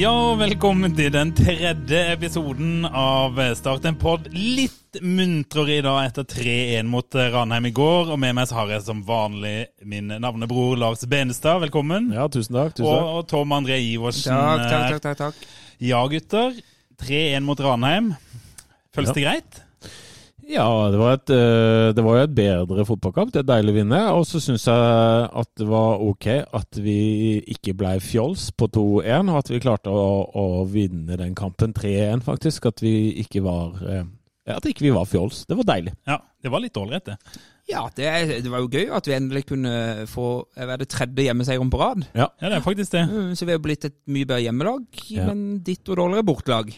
Ja, velkommen til den tredje episoden av Start en pod. Litt muntrere i dag etter 3-1 mot Ranheim i går. Og med meg så har jeg som vanlig min navnebror Lars Benestad. Velkommen. Ja, tusen takk. Tusen takk. og Tom André Iversen. Takk, takk, takk. takk, takk. Ja, gutter. 3-1 mot Ranheim. Føles Ja. det greit? Ja, det var, et, eh, det var jo et bedre fotballkamp. Det er deilig å vinne. Og så syns jeg at det var ok at vi ikke ble fjols på 2-1, og at vi klarte å, å vinne den kampen 3-1, faktisk. At vi ikke var eh, At ikke vi var fjols. Det var deilig. Ja, det var litt ålreit, det. Ja, det, det var jo gøy at vi endelig kunne få eh, hva er det tredje hjemmeseieren på rad. Ja, det er faktisk det. Mm, Så vi har blitt et mye bedre hjemmelag, Ja. men ditt og dårligere bortelag.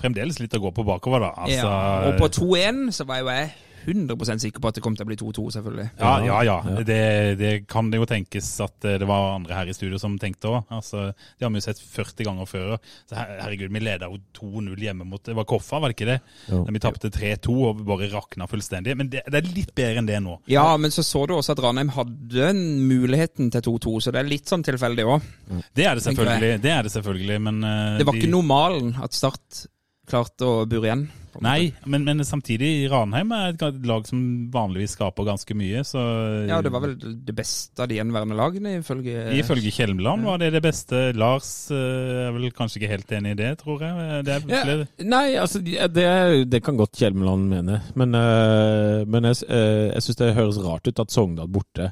Fremdeles litt å gå på bakover, da. Altså, ja. Og på 2-1 så var jo jeg 100 sikker på at det kom til å bli 2-2, selvfølgelig. Ja, ja, ja. Ja. Det, det kan det jo tenkes at eh, det var andre her i studio som tenkte òg. Altså, det har vi jo sett 40 ganger før. Så her- herregud, vi leda jo 2-0 hjemme mot Det var Koffa, var det ikke det? Ja. Vi tapte 3-2 og bare rakna fullstendig. Men det, det er litt bedre enn det nå. Ja, men så så du også at Ranheim hadde muligheten til 2-2, så det er litt sånn tilfeldig òg. Det er det selvfølgelig, det er det selvfølgelig men uh, Det var de- ikke normalen at Start klarte å bure igjen. Nei, men, men samtidig, Ranheim er et lag som vanligvis skaper ganske mye, så Ja, det var vel det beste av de gjenværende lagene, ifølge Ifølge Kjelmeland var det det beste. Lars eh, er vel kanskje ikke helt enig i det, tror jeg. Det er Ja, nei, altså det, det- det kan godt Kjelmeland mene, men, eh, men jeg, uh, jeg syns det høres rart ut at Sogndal borte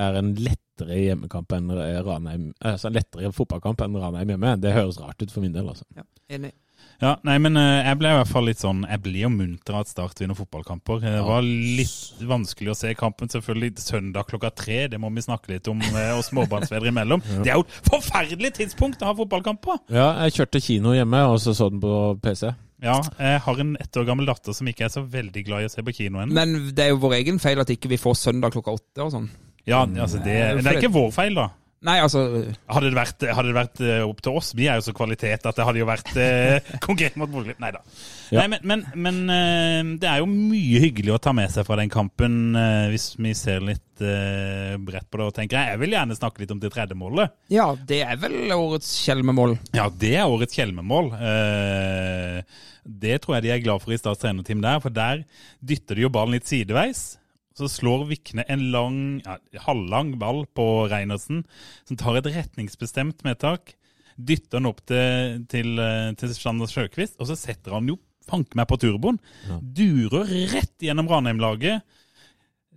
er en lettere hjemmekamp enn Ranheim Altså en lettere fotballkamp enn Ranheim hjemme. Det høres rart ut for min del, altså. Ja, enig. Ja, nei, men eh, jeg ble i hvert fall litt sånn Jeg blir jo munter av at Start vinner fotballkamper. Det var litt vanskelig å se kampen. Selvfølgelig søndag klokka tre, det må vi snakke litt om og oss småbarnsfedre imellom. Det er jo et forferdelig tidspunkt å ha fotballkamp på! Ja, jeg kjørte kino hjemme, og så så den på PC. Ja, jeg har en ett år gammel datter som ikke er så veldig glad i å se på kino ennå. Men det er jo vår egen feil at ikke vi får søndag klokka åtte og sånn. Ja, altså det, det er ikke vår feil, da. Nei, altså Hadde det vært, hadde det vært eh, opp til oss, vi er jo så kvalitet at det hadde jo vært eh, konkret mot Bodø-Glimt. Nei da. Ja. Nei, men, men, men eh, det er jo mye hyggelig å ta med seg fra den kampen, eh, hvis vi ser litt eh, bredt på det. og tenker Jeg Jeg vil gjerne snakke litt om det tredje målet. Ja, det er vel årets Kjelmemål. Ja, det er årets Kjelmemål. Eh, det tror jeg de er glad for i Stats trenerteam der, for der dytter de jo ballen litt sideveis. Så slår Vikne en lang, ja, halvlang ball på Reinersen, som tar et retningsbestemt medtak. Dytter den opp til, til, eh, til Sander Sjøkvist, og så setter han jo fanke meg på turboen. Durer rett gjennom Ranheim-laget.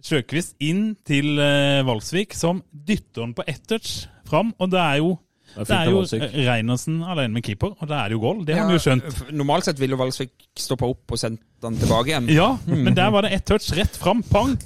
Sjøkvist inn til eh, Valsvik, som dytter den på ett touch fram. Og det er jo, Det er jo Reinersen alene med keeper, og da er det jo goal. Det har vi jo skjønt. Normalt sett ville Valsvik stoppa opp og sendt den tilbake igjen. Ja, men der var det ett touch rett fram. Pang!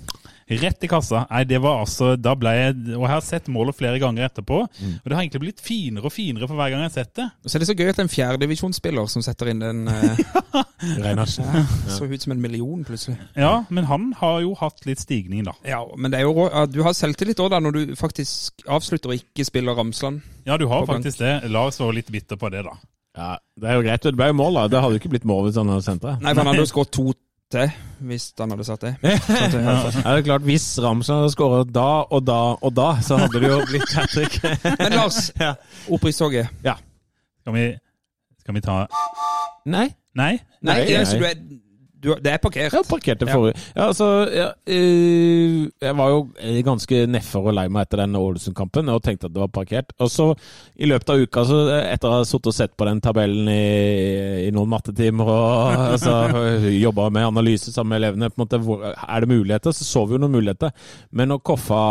Rett i kassa. Nei, det var altså Da ble jeg Og jeg har sett målet flere ganger etterpå. Og det har egentlig blitt finere og finere for hver gang jeg har sett det. Og så er det så gøy at det er en fjerdedivisjonsspiller som setter inn den eh, Reinersen. Så ut som en million, plutselig. Ja, men han har jo hatt litt stigning, da. Ja, men det er jo du har selvtillit òg, da, når du faktisk avslutter og ikke spiller Ramsland. Ja, du har faktisk bank. det. Lars var litt bitter på det, da. Ja, det er jo greit. Det ble jo mål, da. Det hadde jo ikke blitt mål hvis han hadde sendt det. Nei, for han hadde jo skåret to til hvis han hadde satt det. Det- Ja, det er klart, Hvis Ramsen hadde skåret da og da og da, så hadde det jo blitt hat trick. Men Lars, Ja. opprykkstoget. Skal vi, skal vi ta Nei. Nei? Nei, Nei, nei. Du det er parkert. Ja, parkert det forrige. Ja, altså ja, øh, Jeg var jo eh, ganske nedfor og lei meg etter den Ålesund-kampen og tenkte at det var parkert. Og så i løpet av uka, så eh, etter å ha sittet og sett på den tabellen i, i noen mattetimer og altså, jobba med analyse sammen med elevene, på en måte, hvor, er det muligheter? Så så vi jo noen muligheter. Men når Koffa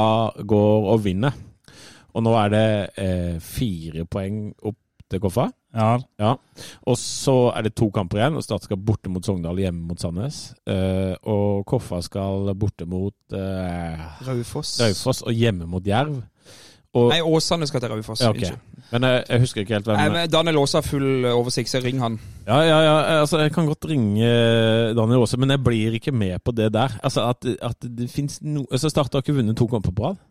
går og vinner, og nå er det eh, fire poeng opp til Koffa. Ja, Ja. Og så er det to kamper igjen, og Start skal borte mot Sogndal, hjemme mot Sandnes. Uh, og Koffa skal borte mot uh, Raufoss. Raufoss og hjemme mot Jerv. Og, Nei, Åsane skal til Raufoss. ja, okay. Men jeg, jeg husker ikke helt hvem Nei, men Daniel Aase har full oversikt, så ring han. Ja, ja, ja. Altså, jeg kan godt ringe Daniel Aase, men jeg blir ikke med på det der. Altså, At, at det finnes no... Altså, Start har ikke vunnet to kamper på rad.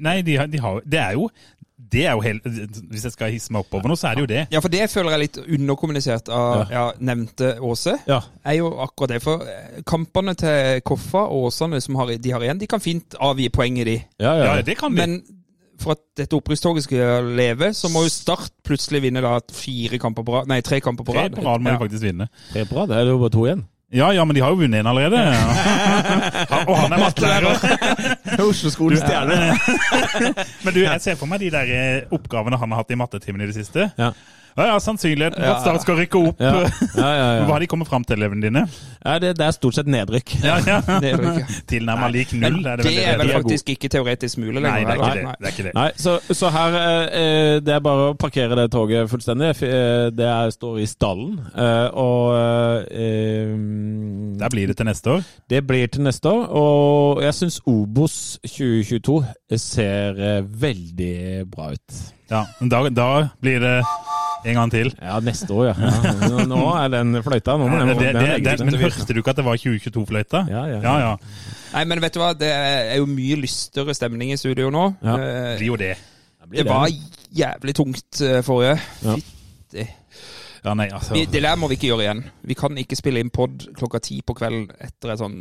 Nei, de har, de har, det er jo det er jo helt, Hvis jeg skal hisse meg oppover nå, så er det jo det. Ja, for det føler jeg litt underkommunisert av ja. nevnte Åse. Ja. er jo akkurat det. For eh, kampene til Koffa og Åsane som har, de har igjen, de kan fint avgi poeng i de. Ja, ja. Ja, det kan de. Men for at dette opprykkstoget skal leve, så må jo Start plutselig vinne da fire kamper på rad. Nei, tre kamper på Tre rad. på rad må Ja. de faktisk vinne. Tre er rad, det er jo bare to igjen. Ja, ja, men de har jo vunnet en allerede. Ja. Og han er mattelærer. Oslo-skolens stjerne. Men du, jeg ser for meg de der eh, oppgavene han har hatt i mattetimen i det siste. Ja. Ja, ja, Sannsynligheten for at Start skal rykke opp. Ja, ja, ja. Hva de kommet fram til, elevene dine? ja det, det er stort sett nedrykk. Ja, ja. Tilnærma lik Men null. er det det er vel faktisk ikke teoretisk mulig lenger. Nei, det er ikke eller? det. er ikke. Nei, så, så her eh, Det er bare å parkere det toget fullstendig. Eh, Det er, står i stallen. eh, og eh, Der blir det til neste år. Det blir til neste år. Og jeg syns Obos 2022 ser eh, veldig bra ut. Ja, men da, da blir det en gang til. Ja, neste år, ja. ja. Nå- er den fløyta. Nå må Ja, den, det, det, den det, men hørte du ikke at det var 2022-fløyta? Ja, ja, ja. ja. Nei, men vet du hva, det er jo mye lystere stemning i studio nå. Ja. Det blir jo det. Det var jævlig tungt eh, forrige. Ja. Fytti. Ja, nei, altså. Det der må vi ikke gjøre igjen. Vi kan ikke spille inn pod klokka ti på kvelden etter en sånn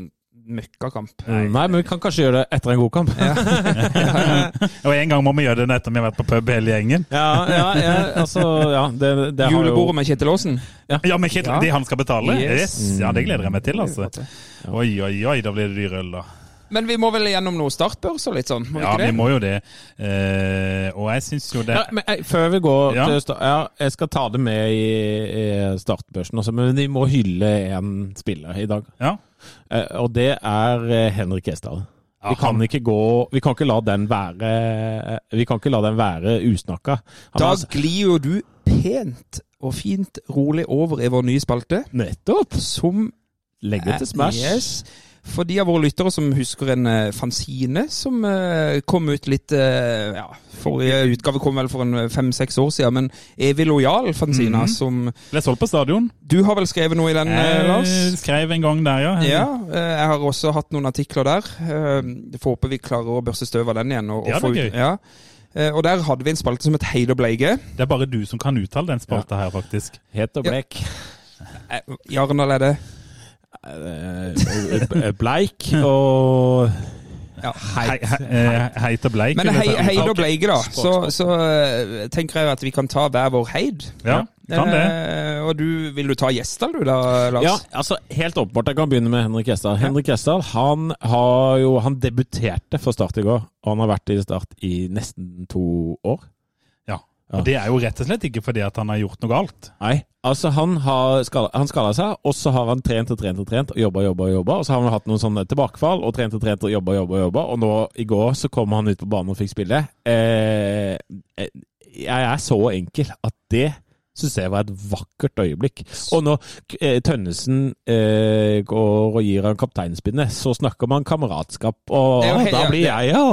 møkkakamp. Mm, Nei, men vi kan kanskje gjøre det etter en god kamp. Og en gang må vi gjøre det etter vi har vært på pub hele gjengen. Ja, ja, ja altså ja, det, det Julebordet jo Julebordet med Kjetil Aasen. Ja, med Kjetil, Ja. det han skal betale? Yes. Yes. Ja, det gleder jeg meg til, altså. Oi, oi, oi, da blir det dyr øl, da. Men vi må vel gjennom noen og litt sånn, må Ja, ikke det? vi må jo det. Eh, og jeg syns jo det ja, men eh, Før vi går Ja. til Ja, jeg skal ta det med i, i startbørsen også, men vi må hylle en spiller i dag. Ja. Eh, og det er eh, Henrik Gjesdal. Vi kan ikke gå Vi kan ikke la den være eh, Vi kan ikke la den være usnakka. Han Da har- glir jo du pent og fint rolig over i vår nye spalte, nettopp som legger til Smash. Yes. For de av våre lyttere som husker en uh, fanzine som uh, kom ut litt uh, ja, Forrige utgave kom vel for en fem-seks år siden, men Evig lojal fanzina Mhm. som ble solgt på stadion. Du har vel skrevet noe i den, Jeg Lars? skrev en gang der, ja. Ja, jeg har også hatt noen artikler der. Eh, får håpe vi klarer å børste støv av den igjen. Og, Det og få vært ut- gøy. Ja. Eh, Og der hadde vi en spalte som het Heid og bleige. Det er bare du som kan uttale den spalta her, faktisk. Het og bleik. blek. Jarnal er det. Eh, Bleik og Ja. heit. hei, eh, heit og bleik. Men hei, heid og bleik, da. Så, så eh, tenker jeg at vi kan ta hver vår heid. Ja, kan det. Eh, og du, vil du ta Gjesdal du da, Lars? Ja, altså helt åpenbart. Jeg kan begynne med Henrik Gjesdal. Henrik Gjesdal han har jo Han debuterte for Start i går, og han har vært i Start i nesten to år. Og det er jo rett og slett ikke fordi at han har gjort noe galt. Nei, altså han har skala, han skala seg, og så har han trent og trent og trent og jobba jobba, jobba, og så har han hatt noen sånne tilbakefall og trent og trent og jobba jobba, jobba, og nå i går så kom han ut på banen og fikk spille. Eh, eh, jeg er så enkel at det syns jeg var et vakkert øyeblikk. Og når eh, Tønnesen eh, går og gir han kapteinspinnet, så snakker man kameratskap, og helt- da ja, blir det- jeg ja,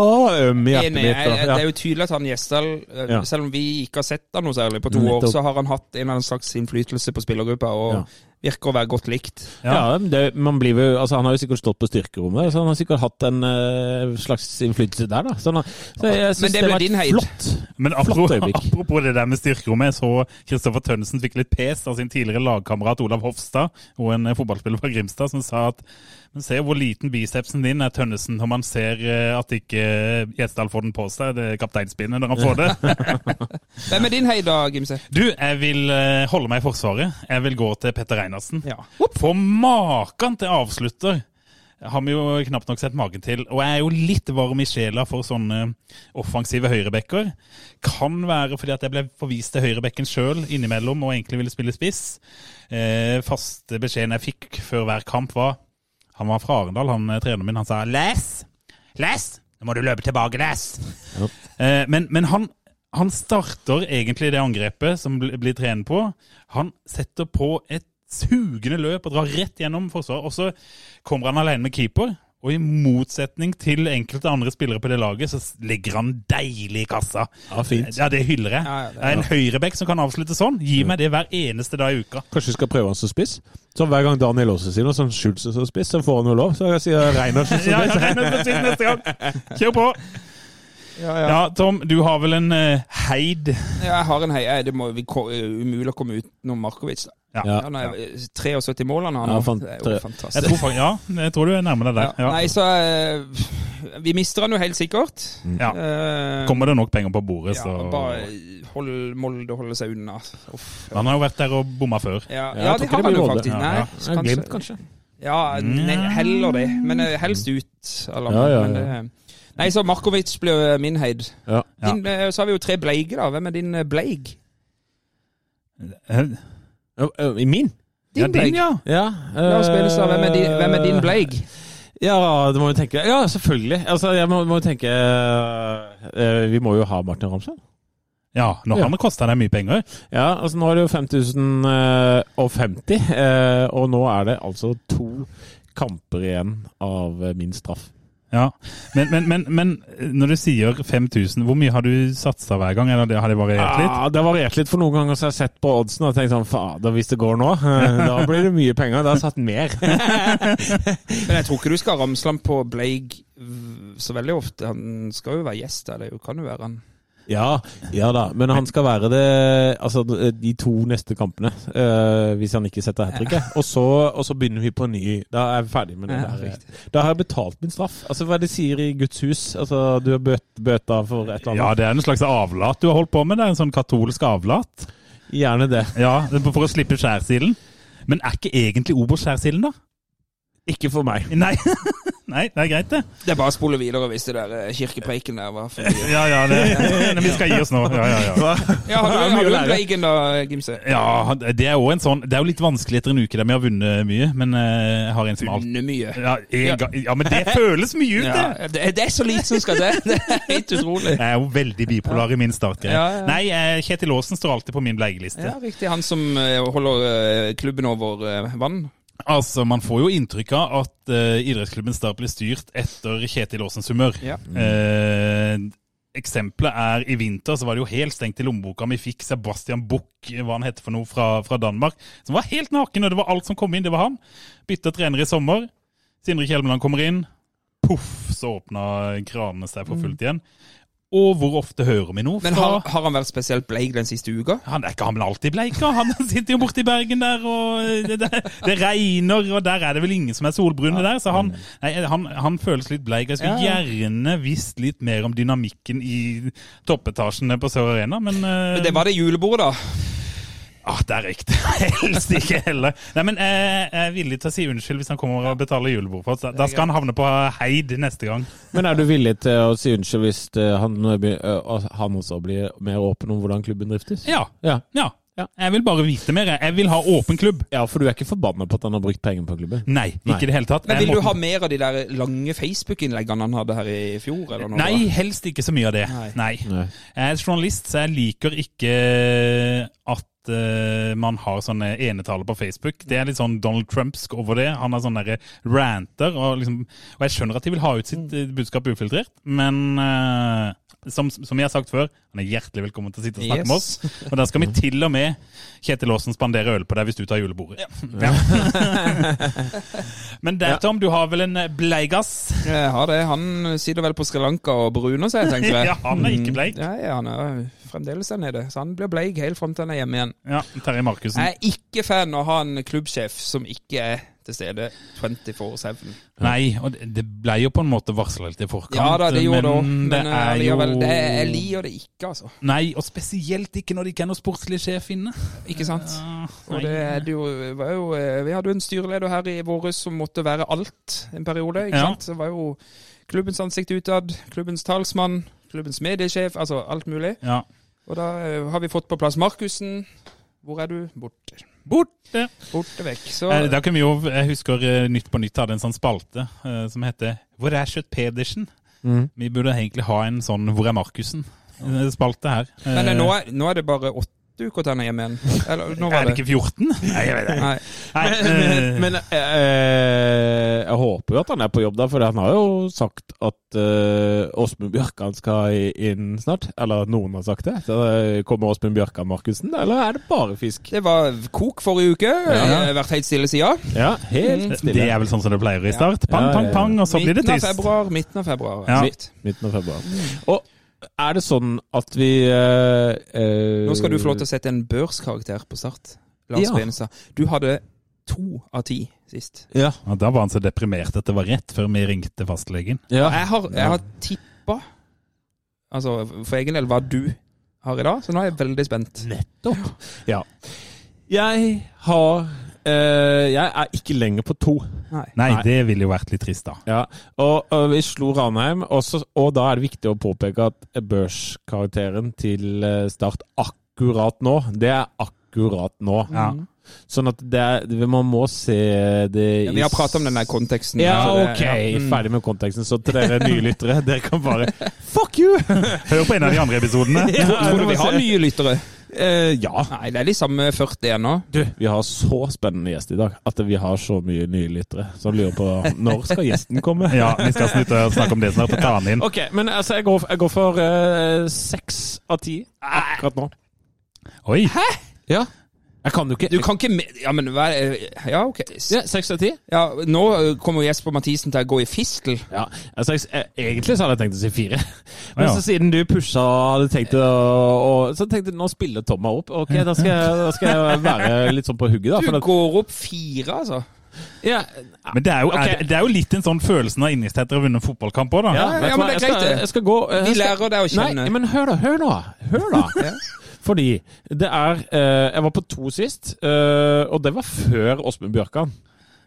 øm i hjertet Enig. mitt. Og, ja. Det er jo tydelig at han Gjesdal, eh, selv om vi ikke har sett han noe særlig på to år, så har han hatt en eller annen slags innflytelse på spillergruppa, og. Virker å være godt likt. Ja, men det, man blir jo, altså Han har jo sikkert stått på styrkerommet, så han har sikkert hatt en uh, slags innflytelse der. da Så, han, så jeg syns Men det det, var din et heid. flott. Men Flott apropos, øyeblikk. apropos det der med styrkerommet, jeg så Kristoffer Tønnesen fikk litt pes av sin tidligere lagkamerat Olav Hofstad, og en eh, fotballspiller fra Grimstad, som sa at men se hvor liten bicepsen din er, Tønnesen, når man ser eh, at ikke Gjesdal får den på seg, det er kapteinspinnet når han får det. Hvem er din hei da, Gimse? Du, jeg vil eh, holde meg i forsvaret. Jeg vil gå til Petter Einarsen. Ja. For maken til avslutter har vi jo knapt nok sett maken til. Og jeg er jo litt varm i sjela for sånne offensive høyrebacker. Kan være fordi at jeg ble forvist til høyrebekken sjøl innimellom og egentlig ville spille spiss. Eh, faste beskjeden jeg fikk før hver kamp var Han var fra Arendal, han eh, treneren min. Han sa 'Les! Les! Nå må du løpe tilbake, Les!' Eh, men men han, han starter egentlig det angrepet som bl- blir trent på. Han setter på et sugende løp og drar rett gjennom forsvaret. Og så kommer han alene med keeper. Og i motsetning til enkelte andre spillere på det laget, så ligger han deilig i kassa. Ja, fint. Ja, det hyller jeg. Ja, ja, det er en høyrebekk som kan avslutte sånn. Gi meg det hver eneste dag i uka. Kanskje vi skal prøve han som spiss? Så hver gang Daniel Aase sier noe sånn Schultz som spiss, så får han jo lov. Så jeg sier Reinhardsen som Ja, ja, spiss. regner spiss neste gang. Kjør på. Ja, ja. Ja, Tom, du har vel en uh, heid Jeg har en heid. Det må vi, umulig å komme utenom Markovic. Da. Ja. Ja. Han er 73 mål han har Ja, nå. det er jo Jeg fantastisk. tror, ja, jeg tror du er nærmere deg Ja. der. Ja. Nei, så uh, Vi mister han jo helt sikkert. Ja. Eh, Kommer det nok penger på bordet, ja, så Bare hold Molde holde seg unna. Uff. Han har jo vært der og bomma før. Ja, Ja, ja, det har det han jo faktisk. Ja, Nei, ja. Ja, Glimt, kanskje. Ja, heller det. Men eh, helst ut. Eller, Ja, ja, Men det, nei, så Markovic blir eh, min heid. Ja. Din, eh, så har vi jo tre Bleige, da. Hvem er din eh, Ja, I min? Ja, din, ja. Ja. La oss spille, så. Hvem er din, hvem er din Bleig? Ja, det må vi tenke. Ja, selvfølgelig. Altså, jeg må, må tenke uh, Vi må jo ha Martin Ramsland. Ja, nå har Ja. det kosta deg mye penger. Ja, altså nå er det jo 5050, uh, og nå er det altså to kamper igjen av min straff. Ja, men, men, men, men når du sier 5000, hvor mye har du satsa hver gang? Eller har det variert litt? Ja, det har variert litt, for noen ganger så har jeg sett på oddsen og tenkt sånn Fader, hvis det går nå, eh, da blir det mye penger. Da har jeg satt mer. Men jeg tror ikke du skal ramsle ham på Bleig så veldig ofte. Han skal jo være gjest der. Det kan jo være han. Ja, ja da, men han skal være det altså de to neste kampene, Uh, hvis han ikke setter hat tricket. Og, så- og så begynner vi på en ny. Da er vi ferdig med det Ja, der. Da har jeg betalt min straff. Altså Hva er det de sier i Guds hus? Altså Du har bøt, bøta for et eller annet? Ja, det er en slags avlat du har holdt på med. Det er en sånn katolsk avlat. Gjerne det. Ja, For å slippe skjærsilden. Men er ikke egentlig Obos skjærsilden, da? Ikke for meg. Nei. Nei, det er greit, det. Det er bare å spole videre hvis det der eh, kirkepreiken der var for mye. Ja, ja, det, men vi skal gi oss nå. Ja, ja, ja. Ja, har du, har du. Bleigen da, Gimse? Ja, det er en sånn Det er jo litt vanskelig etter en uke der vi har vunnet mye, men eh, jeg har en som alt Vunnet mye. ja, jeg, ja, men det føles mye ut, det! Ja, det, det er så lite som skal til. Det er helt utrolig. Jeg er jo veldig bipolar i min startgreie. Ja, ja. Nei, eh, Kjetil Aasen står alltid på min bleieliste. Ja, riktig. Han som holder klubben over vann. Altså, Man får jo inntrykk av at uh, idrettsklubben Start blir styrt etter Kjetil Aasens humør. Ja. Uh, eksempelet er i vinter så var det jo helt stengt i lommeboka. Vi fikk Sebastian Buch, hva han heter for noe, fra, fra Danmark, som var helt naken, og det var alt som kom inn. Det var han. Bytta trener i sommer. Sindre Kjelmeland kommer inn. Poff, så åpna kranene seg for fullt igjen. Og hvor ofte hører vi noe Men har, har han vært spesielt bleik den siste uka? han er ikke han alltid bleik. Han sitter jo borte i Bergen der, og det, det, det regner, og der er det vel ingen som er solbrune der. Så han, nei, han, han føles litt bleik. Jeg skulle Ja, gjerne visst litt mer om dynamikken i toppetasjene på Sør Arena, men, eh, Men det var det julebordet, da. Ah, det er riktig. Helst ikke heller. Nei, men eh, jeg er villig til å si unnskyld hvis han kommer og betaler julebord for oss. Da skal han havne på Heid neste gang. Men er du villig til å si unnskyld hvis eh, han, eh, han også blir mer åpen om hvordan klubben driftes? Ja. Ja. ja. Ja. Jeg vil bare vite mer. jeg. Vil ha åpen klubb. Ja, for du er ikke forbanna på at han har brukt penger på klubben? Nei, Nei. ikke i det hele tatt. Men Vil du ha mer av de der lange Facebook-innleggene han hadde her i fjor? Eller noe? Nei, helst ikke så mye av det. Nei. Nei. Nei. Jeg er journalist, så jeg liker ikke at eh, man har sånne enetaler på Facebook. Det er litt sånn Donald Trumpsk over det. Han har sånne der ranter. Og, liksom, og jeg skjønner at de vil ha ut sitt eh, budskap ufiltrert, men uh, som, som jeg har sagt før, han er hjertelig velkommen til å sitte og snakke med oss. Og da skal vi til og med Kjetil Aasen spandere øl på deg hvis du tar julebordet. Ja. Men der, Tom, du har vel en bleigass? Jeg har det. Han sitter vel på Sri Lanka og bruner seg, tenker jeg. Ja, han er ikke bleik. Ja, ja, han er fremdeles der nede. Så han blir bleik helt fram til han er hjemme igjen. Ja, Terje Markussen. Jeg er ikke fan av å ha en klubbsjef som ikke er til stede 24-7. Nei, og det- ble jo på en måte varsla litt i forkant. Ja da, det gjorde det òg, men men det eh, er jo det, jeg liker det ikke, altså. Nei, og spesielt ikke når det ikke er noen sportslig sjef inne. Ikke sant? Ja, Og det er det jo, var jo eh, Vi hadde jo en styreleder her i våres som måtte være alt en periode. ikke Ja. sant? Det var jo klubbens ansikt utad, klubbens talsmann, klubbens mediesjef, altså alt mulig. Ja. Og da eh, har vi fått på plass Markussen. Hvor er du? Borte. Borte. Borte vekk. Så Eh, Da kan vi jo, Jeg husker eh, Nytt på Nytt hadde en sånn spalte eh, som heter 'Hvor er Kjøtt Pedersen?' Mm. Vi burde egentlig ha en sånn 'Hvor er Markussen?' spalte her. Men nå, er, nå er det bare åtte uker til han er hjemme igjen. Eller, nå Er var det det ikke 14? Nei, jeg vet ikke. Men, eh, men øh, jeg håper jo at han er på jobb, da, for han har jo sagt at Åsmund øh, Bjørkan skal inn snart. Eller noen har sagt det. Så eh, kommer Åsmund Bjørkan Markussen, eller er det bare fisk? Det var kok forrige uke. Ja. Jeg har vært helt stille siden. Ja, helt det er vel sånn som det pleier i start. Pang, pang, pang, og så blir det Midten av februar. Midten av februar. Ja. Midten av februar. Og er det sånn at vi uh, uh, Nå skal du få lov til å sette en børskarakter på start. Lars Ja. Du hadde to av ti sist. Ja. Og da var han så deprimert at det var rett før vi ringte fastlegen. ja. Jeg har, jeg har tippa Altså for egen del hva du har i dag, så nå er jeg veldig spent. Nettopp. Ja. Jeg har eh, Jeg er ikke lenger på to. Nei. Nei, Nei. det ville jo vært litt trist, da. Ja, og, og vi slo Ranheim, og, så, og da er det viktig å påpeke at børskarakteren til eh, Start akkurat nå, det er akkurat nå. Ja. Sånn at det er, man må se det Ja, vi har pratet om den der konteksten. Ja, det- ok. ja. Mm. Ferdig med konteksten. Så til dere nye lyttere, dere kan bare Fuck you! Hør på en av de andre episodene. Ja, Tror du vi har nye lyttere? Eh, ja. Nei, det er de samme 40 ennå. Du, vi har så spennende gjest i dag at vi har så mye nye lyttere som lurer på når skal gjesten komme. Ja, vi skal slutte å snakke om det snart og ta han inn. Ok, men altså, jeg går, jeg går for seks uh, av ti akkurat nå. Oi! Hæ? Ja. Jeg kan jo ikke Du kan ikke me- Ja, men er Ja, ok. Ja, Seks av ti? Ja, nå kommer Jesper Mathisen til å gå i fistel. Ja. Altså, jeg, jeg, egentlig så hadde jeg tenkt å si fire. Men ja. så siden du pusha hadde tenkt å og, Så tenkte jeg nå spiller Tom meg opp. Ok, da skal, jeg, da skal jeg være litt sånn på hugget, da. Du går opp fire, altså. ja, Men det er, jo, okay. er, det er jo litt en sånn følelsen av innerst etter å ha vunnet fotballkamp òg, da. ja, Ja, ja, men det er greit, det. jeg skal gå jeg Vi lærer deg å kjenne. Nei, men hør da, hør nå. Hør da. Fordi det er eh, Jeg var på to sist, eh, og det var før Åsmund Bjørkan.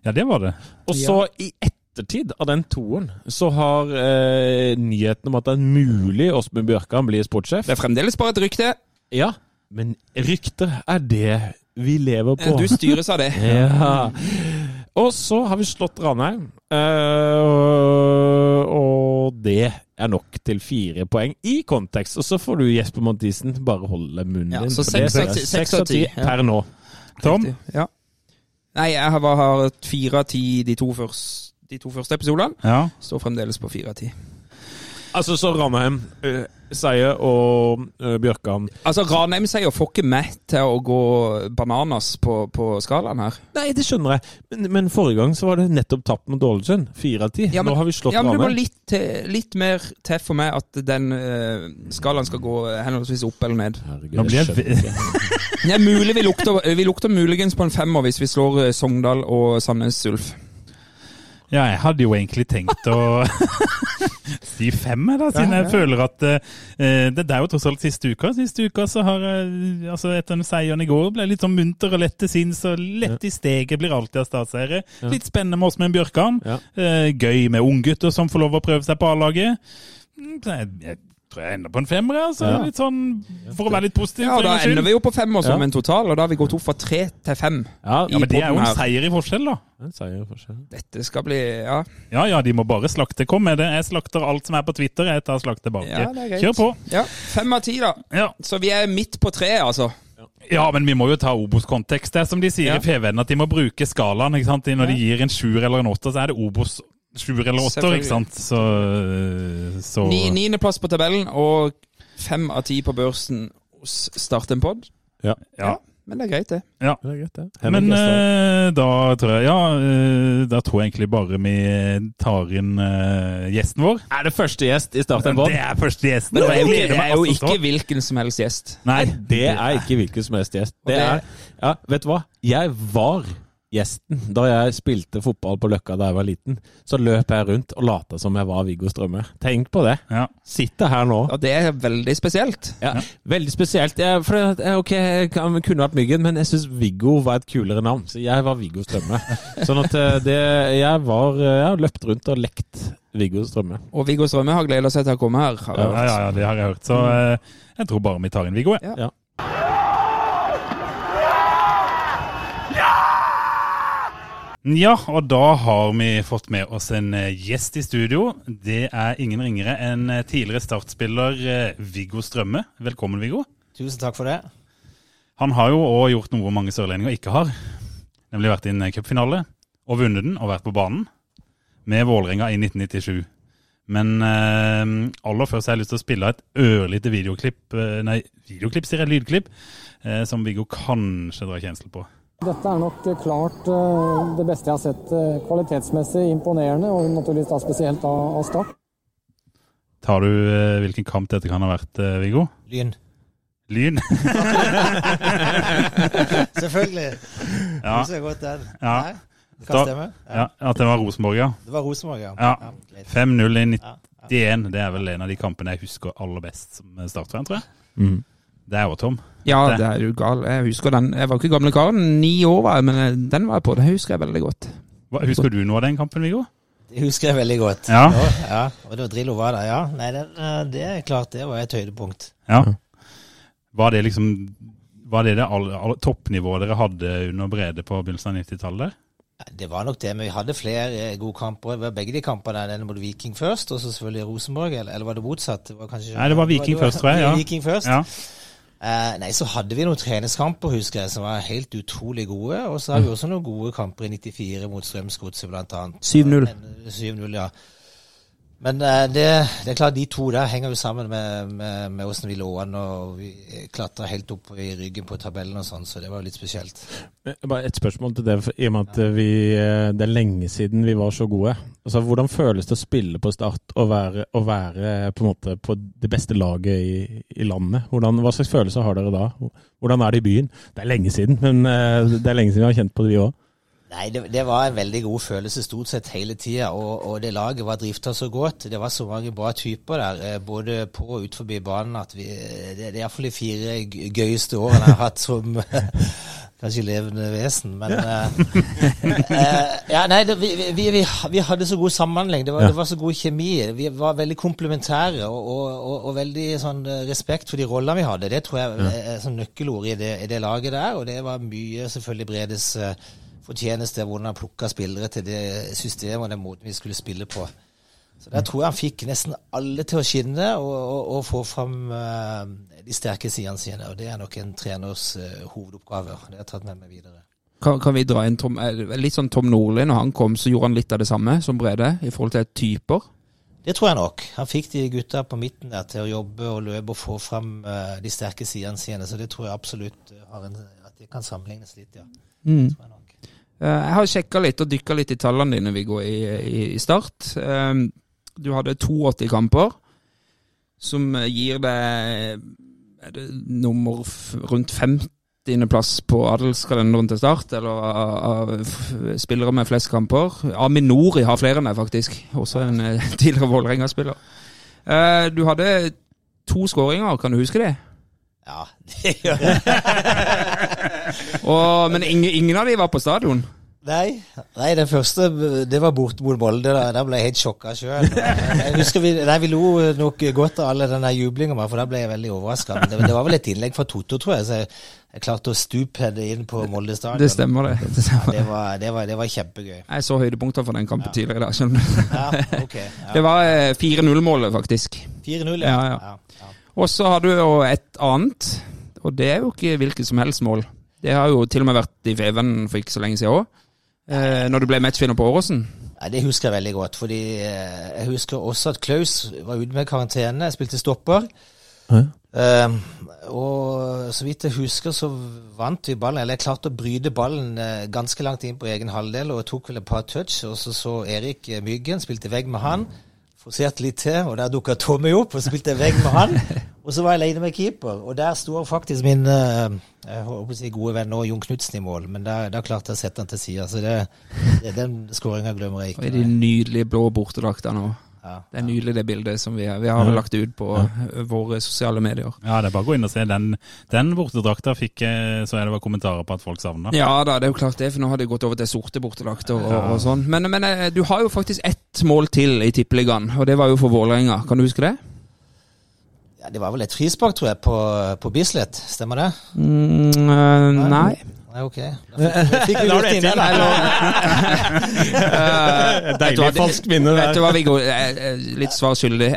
Ja, det var det. Og så i ettertid av den toen, så har eh, nyheten om at det er mulig Åsmund Bjørkan blir sportssjef Det er fremdeles bare et rykte. Ja, men rykter er det vi lever på. Du styres av det. Ja. Og så har vi slått Ranheim, eh, og det er nok til fire poeng i kontekst. Og så får du Jesper Mathisen bare holde munnen Ja, din. så det seks av ti- per nå. Tom? Riktig, Ja. Nei, jeg har fire av ti de to første, de to første episodene. Ja. Står fremdeles på fire av ti. Altså, så Ranheim, uh, Seier og uh, Bjørkan Altså, Ranheim-seier får ikke meg til å gå bananas på, på skalaen her. Nei, det skjønner jeg, men, men forrige gang så var det nettopp tapt mot Ålesund. Fire av ti. Ja, men- Nå har vi slått Ja, men det må litt, litt mer til for meg at den uh, skalaen skal gå henholdsvis opp eller ned. Herregud, Nå blir jeg jeg skjønner. Det er mulig vi lukter, vi lukter muligens på en femmer hvis vi slår eh, Sogndal og Sandnes Ulf. Ja, jeg hadde jo egentlig tenkt å si fem, da, siden jeg føler at uh, det er jo tross alt siste uka. Siste uka så har jeg, altså etter den seieren i går, ble jeg litt sånn munter og lett til sinns, og lett i steget blir alltid av statseiere. Litt spennende med oss med en Bjørkan. Eh, gøy med unggutter som får lov å prøve seg på A-laget. Mm, Jeg, jeg tror jeg ender på en femmer, altså. Ja. Litt sånn, for å være litt positiv. Ja, Da ender vi jo på fem som Ja. en total, og da har vi gått opp fra tre til fem. Ja, Ja, men det er jo en her. seier i forskjell, da. en seier i forskjell. Dette skal bli Ja, Ja ja, de må bare slakte. Kom med det. Jeg slakter alt som er på Twitter. Jeg tar slakt tilbake. Ja, det er greit. Kjør på. ja fem av ti, da. Ja. Så vi er midt på treet, altså. ja, men vi må jo ta Obos-kontekst. Det er som de sier Ja. i FVN, at de må bruke skalaen. ikke sant? Når de gir en sjuer eller en åtter, så er det Obos sjuer eller åtter, Selvfølgelig. ikke sant? Så, så Ni, Niendeplass på tabellen og fem av ti på børsen hos Start en pod. Ja. Men det er greit, det. ja. Det er greit, det. Men uh, eh, da tror jeg Ja, uh, da tror jeg egentlig bare vi tar inn uh, gjesten vår. er det første gjest i Start en Pod? Det er første gjesten. Men det er jo ikke, det er jo ikke hvilken som helst gjest. Nei, Det er ikke hvilken som helst gjest. Det det- er Ja, vet du hva? Jeg var gjesten da jeg spilte fotball på Løkka da jeg var liten. Så løp jeg rundt og lata som jeg var Viggo Strømme. Tenk på det. Ja. Sitter her nå. Og det er veldig spesielt. Ja, Veldig spesielt. Jeg, for det, ja, ok, jeg kunne vært Myggen, men jeg syns Viggo var et kulere navn. Så jeg var Viggo Strømme. Sånn at eh, det Jeg var Jeg har løpt rundt og lekt Viggo Strømme. Og Viggo Strømme har gleda seg til å komme her. Har jeg Ja, hørt. ja, ja, det har jeg hørt. Så eh, jeg tror bare vi tar inn Viggo. jeg. Ja. Ja. Ja, og da har vi fått med oss en eh, gjest i studio. Det er ingen ringere enn eh, tidligere startspiller eh, Viggo Strømme. Velkommen, Viggo. Tusen takk for det. Han har jo òg gjort noe mange sørlendinger ikke har. Nemlig vært i en cupfinale og vunnet den og vært på banen med Vålerenga i 1997. Men eh, aller først har jeg lyst til å spille et ørlite videoklipp, nei, videoklipp sier jeg, lydklipp, eh, som Viggo kanskje drar kjensel på. Dette er nok eh, klart eh, det beste jeg har sett eh, kvalitetsmessig imponerende, og naturligvis da spesielt av, Start. Tar du hvilken kamp dette kan ha vært, Viggo? Lyn. Lyn? Selvfølgelig. Ja. Det jeg godt den. Ja. Kan stemme. ja, at det var Rosenborg, ja. Det var Rosenborg, ja. Ja. 5-0 i Ja, 91. Det er vel en av de kampene jeg husker aller best som startfan, tror jeg. Mm. Det er jo Tom. Ja, Det- det er jo gal. Jeg husker den. Jeg var ikke gamle karen. Ni år var jeg, men eh, den var jeg på. Det husker jeg veldig godt. Hva, husker du noe av den kampen, Viggo? Det husker jeg veldig godt. Ja. ja. Og da Drillo var der, ja. Nei, den, eh, det er klart det var et høydepunkt. Ja. Var det liksom Var det det all, all, toppnivået dere hadde under Brede på begynnelsen av 90-tallet? Det var nok det, men vi hadde flere eh, gode kamper. Det var begge de kampene. Den mot Viking først, og så selvfølgelig Rosenborg. Eller, eller var det motsatt? Det var kanskje, Nei, det var Viking først, tror jeg, ja. Viking først. Ja. Eh, nei, så hadde vi noen treningskamper, husker jeg, som var helt utrolig gode. Og så hadde vi også noen gode kamper i 94 mot Strømsgodset, blant annet. 7-0. Eh, 7-0, ja. Men eh, det, det er klart, de to der henger jo sammen med, med, med hvordan vi lå an, og vi klatra helt opp i ryggen på tabellen og sånn, så det var jo litt spesielt. Eh, Bare et spørsmål til det, i og med at vi, eh, det er lenge siden vi var så gode. Altså, Hvordan føles det å spille på Start og være, og være på, en måte, på det beste laget i, i landet? Hvordan, hva slags følelser har dere da? Hvordan er det i byen? Det er lenge siden, men det er lenge siden vi har kjent på det, vi òg. Nei, det, det var en veldig god følelse stort sett hele tida, og, og det laget var drifta så godt. Det var så mange bra typer der, eh, både på og ut forbi banen, at vi, det, det er iallfall de fire gøyeste årene jeg har hatt som Kanskje levende vesen, men ja. uh, Ja, nei, det, vi, vi, vi, vi hadde så god samhandling. Det var, Ja. det var så god kjemi. Vi var veldig komplementære og, og, og, og veldig sånn eh, respekt for de rollene vi hadde. Det tror jeg er sånn nøkkelord i det, i det laget der, og det var mye selvfølgelig Bredes eh, fortjeneste hvordan han plukka spillere til det systemet og den måten vi skulle spille på. Så Der tror jeg han fikk nesten alle til å skinne og, og, og få fram uh, de sterke sidene sine. og Det er nok en treners uh, hovedoppgave. Det har jeg tatt med meg videre. Kan, kan vi dra inn Tom, eh, litt sånn Tom Nordli når han kom, så gjorde han litt av det samme som Brede, i forhold til typer? Det tror jeg nok. Han fikk de gutta på midten der til å jobbe og løpe og få fram uh, de sterke sidene sine. Så det tror jeg absolutt eh, har en, at det kan sammenlignes litt, ja. Mm. Tror jeg nok. Eh, Jeg har sjekka litt og dykka litt i tallene dine, Viggo, i, i, i start. Eh, Du hadde 82 kamper, som gir deg er det nummer f rundt 50.-plass på adelskalenderen til Start, eller av, av spillere med flest kamper. Aminori har flere enn deg, faktisk. Også en eh, tidligere Vålerenga-spiller. Eh, Du hadde to skåringer, kan du huske det? Ja, det gjør jeg. Og, men ingen, ingen av de var på stadion. Nei, nei, den første det var borte mot Molde. Da, der ble jeg helt sjokka sjøl. Vi, nei, vi lo nok godt av alle den jublinga, for da ble jeg veldig overraska. Men det, det var vel et innlegg fra Totto, tror jeg, så jeg, jeg klarte å stupe inn på Molde stadion. Det stemmer, det. det, stemmer. Det var, det var, det var kjempegøy. Jeg så høydepunkter fra den kampen tidligere i dag. skjønner du. Ja, okay, Ja. Det var eh, 4-0-målet, faktisk. 4-0, Ja, ja. ja. ja, ja. Og så har du jo et annet, og det er jo ikke hvilket som helst mål. Det har jo til og med vært i Feven for ikke så lenge siden òg. Eh, når du ble matchvinner på Åråsen. Nei, Det husker jeg veldig godt. fordi eh, Jeg husker også at Klaus var ute med karantene. Jeg spilte stopper. Ja. Eh, og så vidt jeg husker, så vant vi ballen. Eller jeg klarte å bryte ballen eh, ganske langt inn på egen halvdel og tok vel et par touch. Og så så Erik eh, Myggen, spilte vegg med han. Forserte litt til, og der dukka Tommy opp, og spilte vegg med han. Og så var jeg alene med keeper, og der står faktisk min eh, jeg håper å si gode venn nå, Jon Knutsen, i mål. Men der, der klarte jeg å sette han til sida. Så det, det, den skåringa glemmer jeg Og i ikke. de nydelige blå bortedraktene òg. Ja, Det er nydelig, det bildet som vi, vi har lagt ut på ja. våre sosiale medier. Ja, det er bare å gå inn og se. Den, den bortedrakta fikk eh, så jeg det var kommentarer på at folk savna. Ja da, det er jo klart det, for nå har det gått over til sorte bortedrakter og, og sånn. Men, men eh, du har jo faktisk ett mål til i Tippeligaen, og det var jo for Vålerenga. Kan du huske det? Ja, det var vel et frispark, tror jeg, på, på Bislett. Stemmer det? Mm, eh, nei. Nei, ok. Da fikk, fikk vi lurt inn den. her. du Deilig falsk minne minne Vet du hva, Viggo? Litt svar skyldig.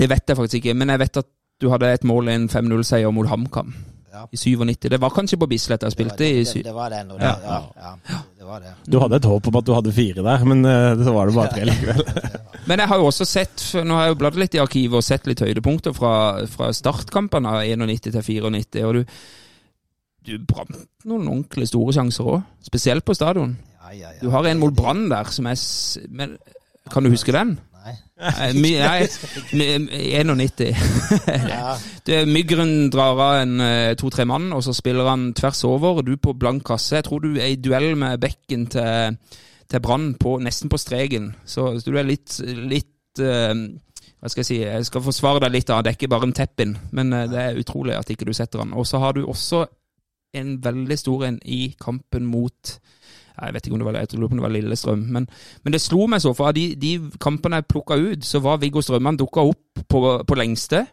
Det vet jeg faktisk ikke, men jeg vet at du hadde et mål i en 5-0-seier mot HamKam Ja. i 97. Det var kanskje på Bislett jeg Det var, spilte i det, sy... det var det ennå, det, ja. Ja, det var det. Du hadde et håp om at du hadde fire der, men eh, så var det bare tre likevel. Men jeg har jo også sett, nå har jeg jo bladd litt i arkivet og sett litt høydepunkter fra, fra startkampene av 91 til 94, og du, du brant noen ordentlig store sjanser òg, spesielt på stadion. Ja, ja, ja. Du har en mot Brann der som er Men kan du huske den? Nei. Nei, my- nei, my- 91. Ja. Det, Myggren drar av en eh, to-tre mann, og så spiller han tvers over, du på blank kasse. Jeg tror du er i duell med bekken til, til Brann nesten på streken. Så, så du er litt, litt uh, Hva skal jeg si? Jeg skal forsvare deg litt, da. Det er ikke bare en tepp-in, men eh, det er utrolig at ikke du setter han. Og så har du også en veldig stor en i kampen mot jeg vet ikke om det var, jeg tror det var Lillestrøm, men, men det slo meg så, for av de, de kampene jeg plukka ut, så var Viggo Strømman dukka opp på, på lengste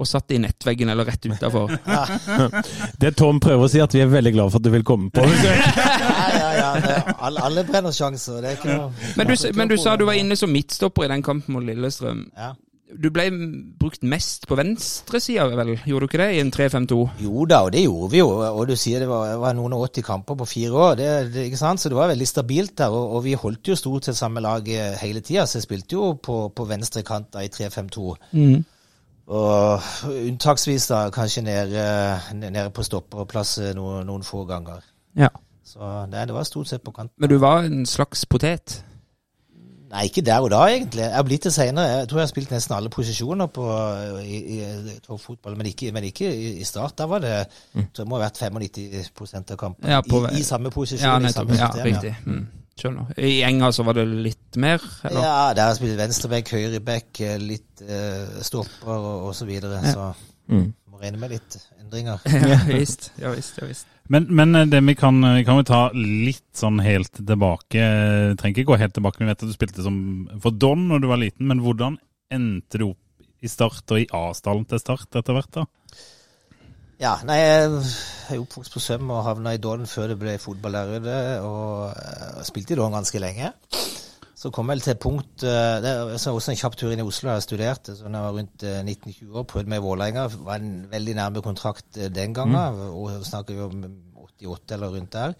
og satt i nettveggen eller rett utafor. Det Tom prøver å si, at vi er veldig glad for at du vil komme på. Ja, ja, ja. Alle, alle brenner sjanser. Det er ikke noe Men du, men du sa du var inne som midtstopper i den kampen mot Lillestrøm. Ja. Du ble brukt mest på venstresida, vel? Gjorde du ikke det, i en 3-5-2? Jo da, og det gjorde vi jo. Og du sier det var, var noen og 80 kamper på fire år. Det, det, ikke sant? Så det var veldig stabilt der. Og, og vi holdt jo stort sett samme lag eh, hele tida, så jeg spilte jo på, på venstre kant i 3-5-2. Og unntaksvis da kanskje nede, nede på stopperplass eh, noen, noen få ganger. Ja. Så nei, det var stort sett på kanten. Men du var en slags potet? Nei, ikke der og da, egentlig. Jeg har blitt det senere. Jeg tror jeg har spilt nesten alle posisjoner på, i, i, i toppfotball, men ikke, men ikke i, i start. Da var det jeg tror det må ha vært 95 av kampene Ja, i, i samme posisjon. Ja, i nettopp. Ja, riktig. Mm. Skjønner. I Enga så var det litt mer, eller? Ja, der har jeg spilt venstreback, høyreback, eh, litt eh, stopper og, og så videre. Så Mm. Må regne med litt endringer. Ja visst. Ja visst. Ja, visst. Men, men eh, det vi kan, vi kan jo ta litt sånn helt tilbake. eh, Trenger ikke gå helt tilbake, vi vet at du spilte som for Don når du var liten. Men hvordan endte du opp i Start og i A-stallen til Start etter hvert? da? Ja, nei, jeg er oppvokst på Søm og havna i Don før det ble fotball Og. Og eh, spilte i Don ganske lenge. Så kom jeg til et punkt eh, Det er også en kjapp tur inn i Oslo. Jeg studerte så da jeg var rundt eh, 19-20 år. Prøvde meg i Vålerenga. Var en veldig nærme kontrakt eh, den gangen. Og snakker vi om 88 eller rundt der.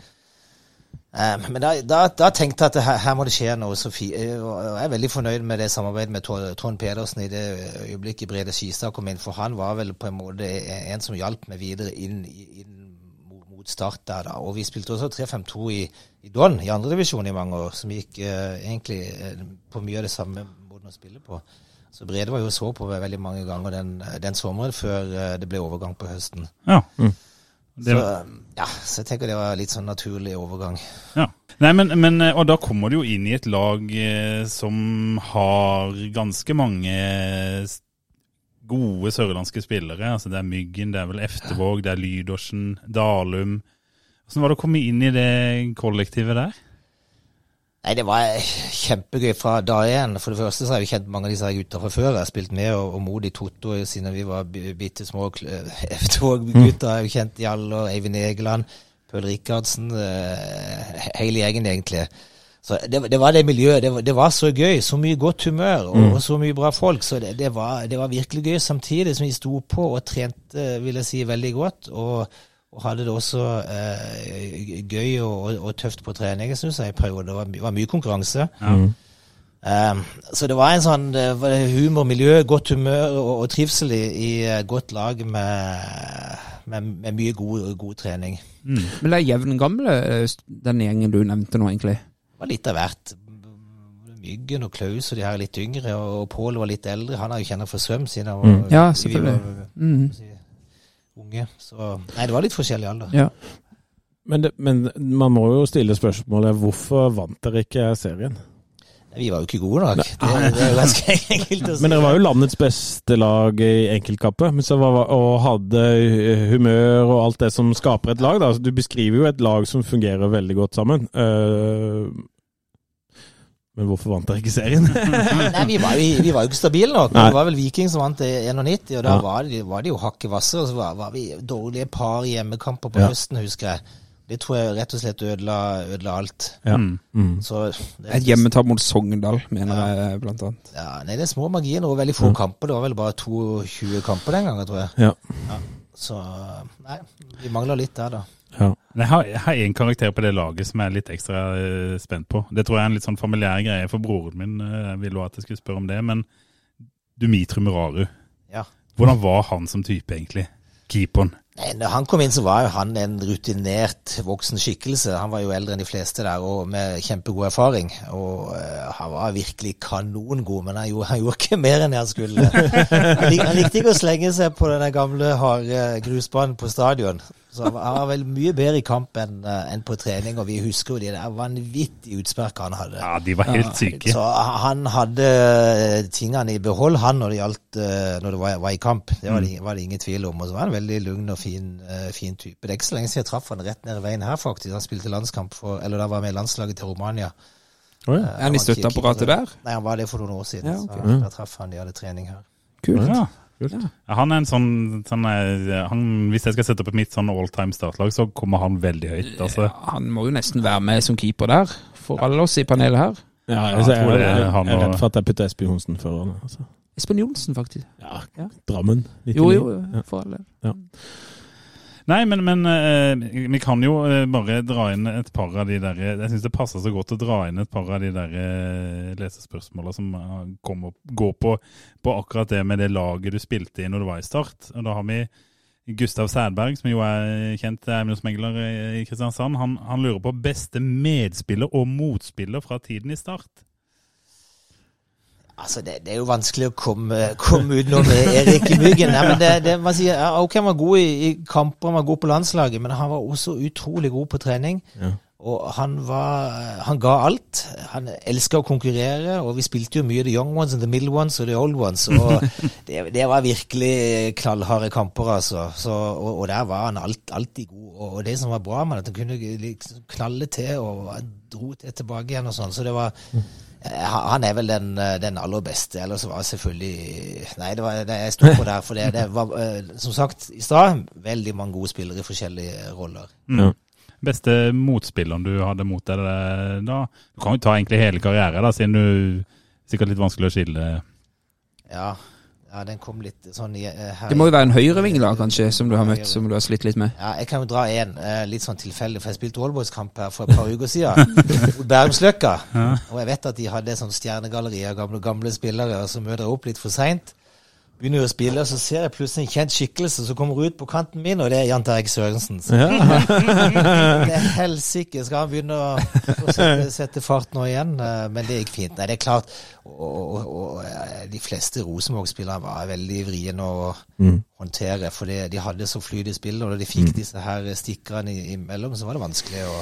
Eh, Men da, da, da tenkte jeg at her, her må det skje noe. Eh, og jeg er veldig fornøyd med det samarbeidet med Trond Pedersen i det øyeblikket Brede Skistad kom inn. For han var vel på en måte en som hjalp meg videre inn, inn mot, mot Start der. da. Og vi spilte også 3-5-2 i, i Don, i andredivisjon i mange år, som gikk eh, egentlig eh, på mye av det samme måten å spille på. Så Brede var jo så på veldig mange ganger den, den sommeren før eh, det ble overgang på høsten. Ja. Så, Det, ja, så jeg tenker det var litt sånn naturlig overgang. ja. Nei, men, men, eh, Og da kommer du jo inn i et lag eh, som har ganske mange gode sørlandske spillere. Altså Det er Myggen, det er vel Eftevåg, det er Lydåsen, Dalum. Hvordan var det å komme inn i det kollektivet der? Nei, det var kjempegøy fra dag én. For det første så har jeg jo kjent mange av disse gutta fra før. Jeg har spilt med og, og mot i Totto siden vi var bi- bitte små Eftevåg-gutter. Jeg har kjent Jallo, Eivind Egeland, Pøl Rikardsen. eh, hele gjengen, egentlig. Så det, det var det miljøet. Det var, det var så gøy. Så mye godt humør og, og så mye bra folk. Så det, det, var, det var virkelig gøy. Samtidig som vi sto på og trente, vil jeg si, veldig godt. Og, og hadde det også eh, gøy og, og, og tøft på trening, syns jeg, i perioder. Det var, my- var mye konkurranse. Um, så det var en sånn det var humor, miljø, godt humør og, og trivsel i, i godt lag med, med, med mye god, god trening. Men det er jevngamle, gamle, den gjengen du nevnte nå, egentlig. Det var litt av hvert. Myggen og Klaus og de her litt yngre, og Pål var litt eldre. Han har jo kjent fra Svøm siden han var, Ja, vi selvfølgelig. var, Mm. Unge. Så nei, det var litt forskjellig alder. Ja. Men, det, men man må jo stille spørsmålet hvorfor vant dere ikke serien? Vi var jo ikke gode nok. Det, det er jo ganske enkelt å si. Men dere var jo landets beste lag i enkeltkamper, men så var, og hadde humør og alt det som skaper et lag. Da. Altså, Du beskriver jo et lag som fungerer veldig godt sammen. Eh, men hvorfor vant dere ikke serien? Nei, vi var, jo, vi var jo ikke stabile nok. Nei. Det var vel Viking som vant i 91, og da Ja. var, de, var de jo hakket vasse. Og så var, var vi dårlige par i hjemmekamper på Ja. høsten, husker jeg. Det tror jeg rett og slett ødela, ødela alt. Ja. Mm. Mm. Så det, Et hjemmetap mot Sogndal, mener jeg, blant annet. Ja, nei, det er små marginer og veldig få kamper. Det var vel bare 22 kamper den gangen, tror jeg. Ja. Så nei, vi mangler litt der, da. Ja. Jeg har, jeg har en karakter på det laget som jeg er litt ekstra uh, spent på. Det tror jeg er en litt sånn familiær greie for broren min. uh, ville at jeg skulle spørre om det, men Dumitru Muraru. Ja. Hvordan var han som type, egentlig? Keeperen. Nei, når han kom inn, så var jo han en rutinert voksen skikkelse. Han var jo eldre enn de fleste der, og med kjempegod erfaring. Og uh, han var virkelig kanongod, men han gjorde, han gjorde ikke mer enn han skulle. Han, lik, han likte ikke å slenge seg på den gamle, harde grusbanen på stadion. Så han var, vel mye bedre i kamp enn en på trening, og vi husker jo de der vanvittige utsparkene han hadde. Ja, de var helt syke. Så han hadde eh, tingene i behold, han, når det gjaldt eh, når det var, var i kamp. Det var det, var det ingen tvil om. Og så var han en veldig lugn og fin, eh, fin type. Det er ikke så lenge siden jeg traff han rett ned i veien her, faktisk. Han spilte landskamp for Eller da var med i landslaget til Romania. Oh, ja. Eh, Er han i støtteapparatet der? Nei, han var det for noen år siden. Ja, okay. Så da traff han, de hadde trening her. Kult. Ja. Kult. Ja, Han er en sånn, sånn eh, han, Hvis jeg skal sette opp et mitt sånn all time startlag, så kommer han veldig høyt. Altså. Ja, han må jo nesten være med som keeper der, for alle oss i panelet her. Ja, jeg altså, jeg, jeg, jeg, det er jeg, er redd for at jeg putter Espen Johnsen foran. Altså. Espen Johnsen, faktisk. Ja, Ja. Drammen. Jo Jo, jo, for alle. Nei, men, men eh, vi kan jo eh, bare dra inn et par av de der Jeg syns det passer så godt å dra inn et par av de der uh, lesespørsmåla som eh, opp, går på, på akkurat det med det laget du spilte i når du var i Start. Og da har vi Gustav Sædberg, som jo er kjent eiendomsmegler i Kristiansand. Han, han lurer på beste medspiller og motspiller fra tiden i Start. Altså, det, det er jo vanskelig å komme, komme utenom Erik i Myggen. Nei, det, det, man sier, ok, han var god i, i kamper, han var god på landslaget, men han var også utrolig god på trening. Ja. Og han var Han ga alt. Han elska å konkurrere, og vi spilte jo mye The Young Ones and The Middle Ones og The Old Ones. Og det, det var virkelig knallharde kamper, altså. Så, og, og der var han alt, alltid god. Og, det som var bra med det, at han kunne liksom knalle til og dro til tilbake igjen og sånn. Så det var Eh, Han er vel den, den aller beste. Ellers var selvfølgelig Nei, det var, det, jeg sto på der. For det, det var, eh, som sagt i stad, veldig mange gode spillere i forskjellige roller. Ja. Beste motspilleren du hadde mot deg eh, da? Du kan jo ta egentlig hele karrieren, da, siden du sikkert litt vanskelig å skille. Ja, ja den kom litt sånn i, her Det må jo være en høyreving da, kanskje, som du har møtt, som du har slitt litt med. Ja, jeg kan jo dra en eh, litt sånn tilfeldig, for jeg spilte Aalborgskamp her for et par uker siden. mot Bærumsløkka. Og jeg vet at de hadde sånn stjernegalleri av gamle, gamle spillere, og så møter jeg opp litt for seint. Begynner å spille, og så ser jeg plutselig en kjent skikkelse som kommer ut på kanten min, og det er Jan Terje Sørensen. Ja. det er helsike. Skal han begynne å, å sette, sette fart nå igjen? Eh, Men det gikk fint. Nei, det er klart. Og, og, og eh, de fleste Rosenborg-spillere var veldig vriene å Mm. håndtere, for det, de hadde så flyt i spillet, og da de fikk disse her stikkerne imellom, så var det vanskelig å.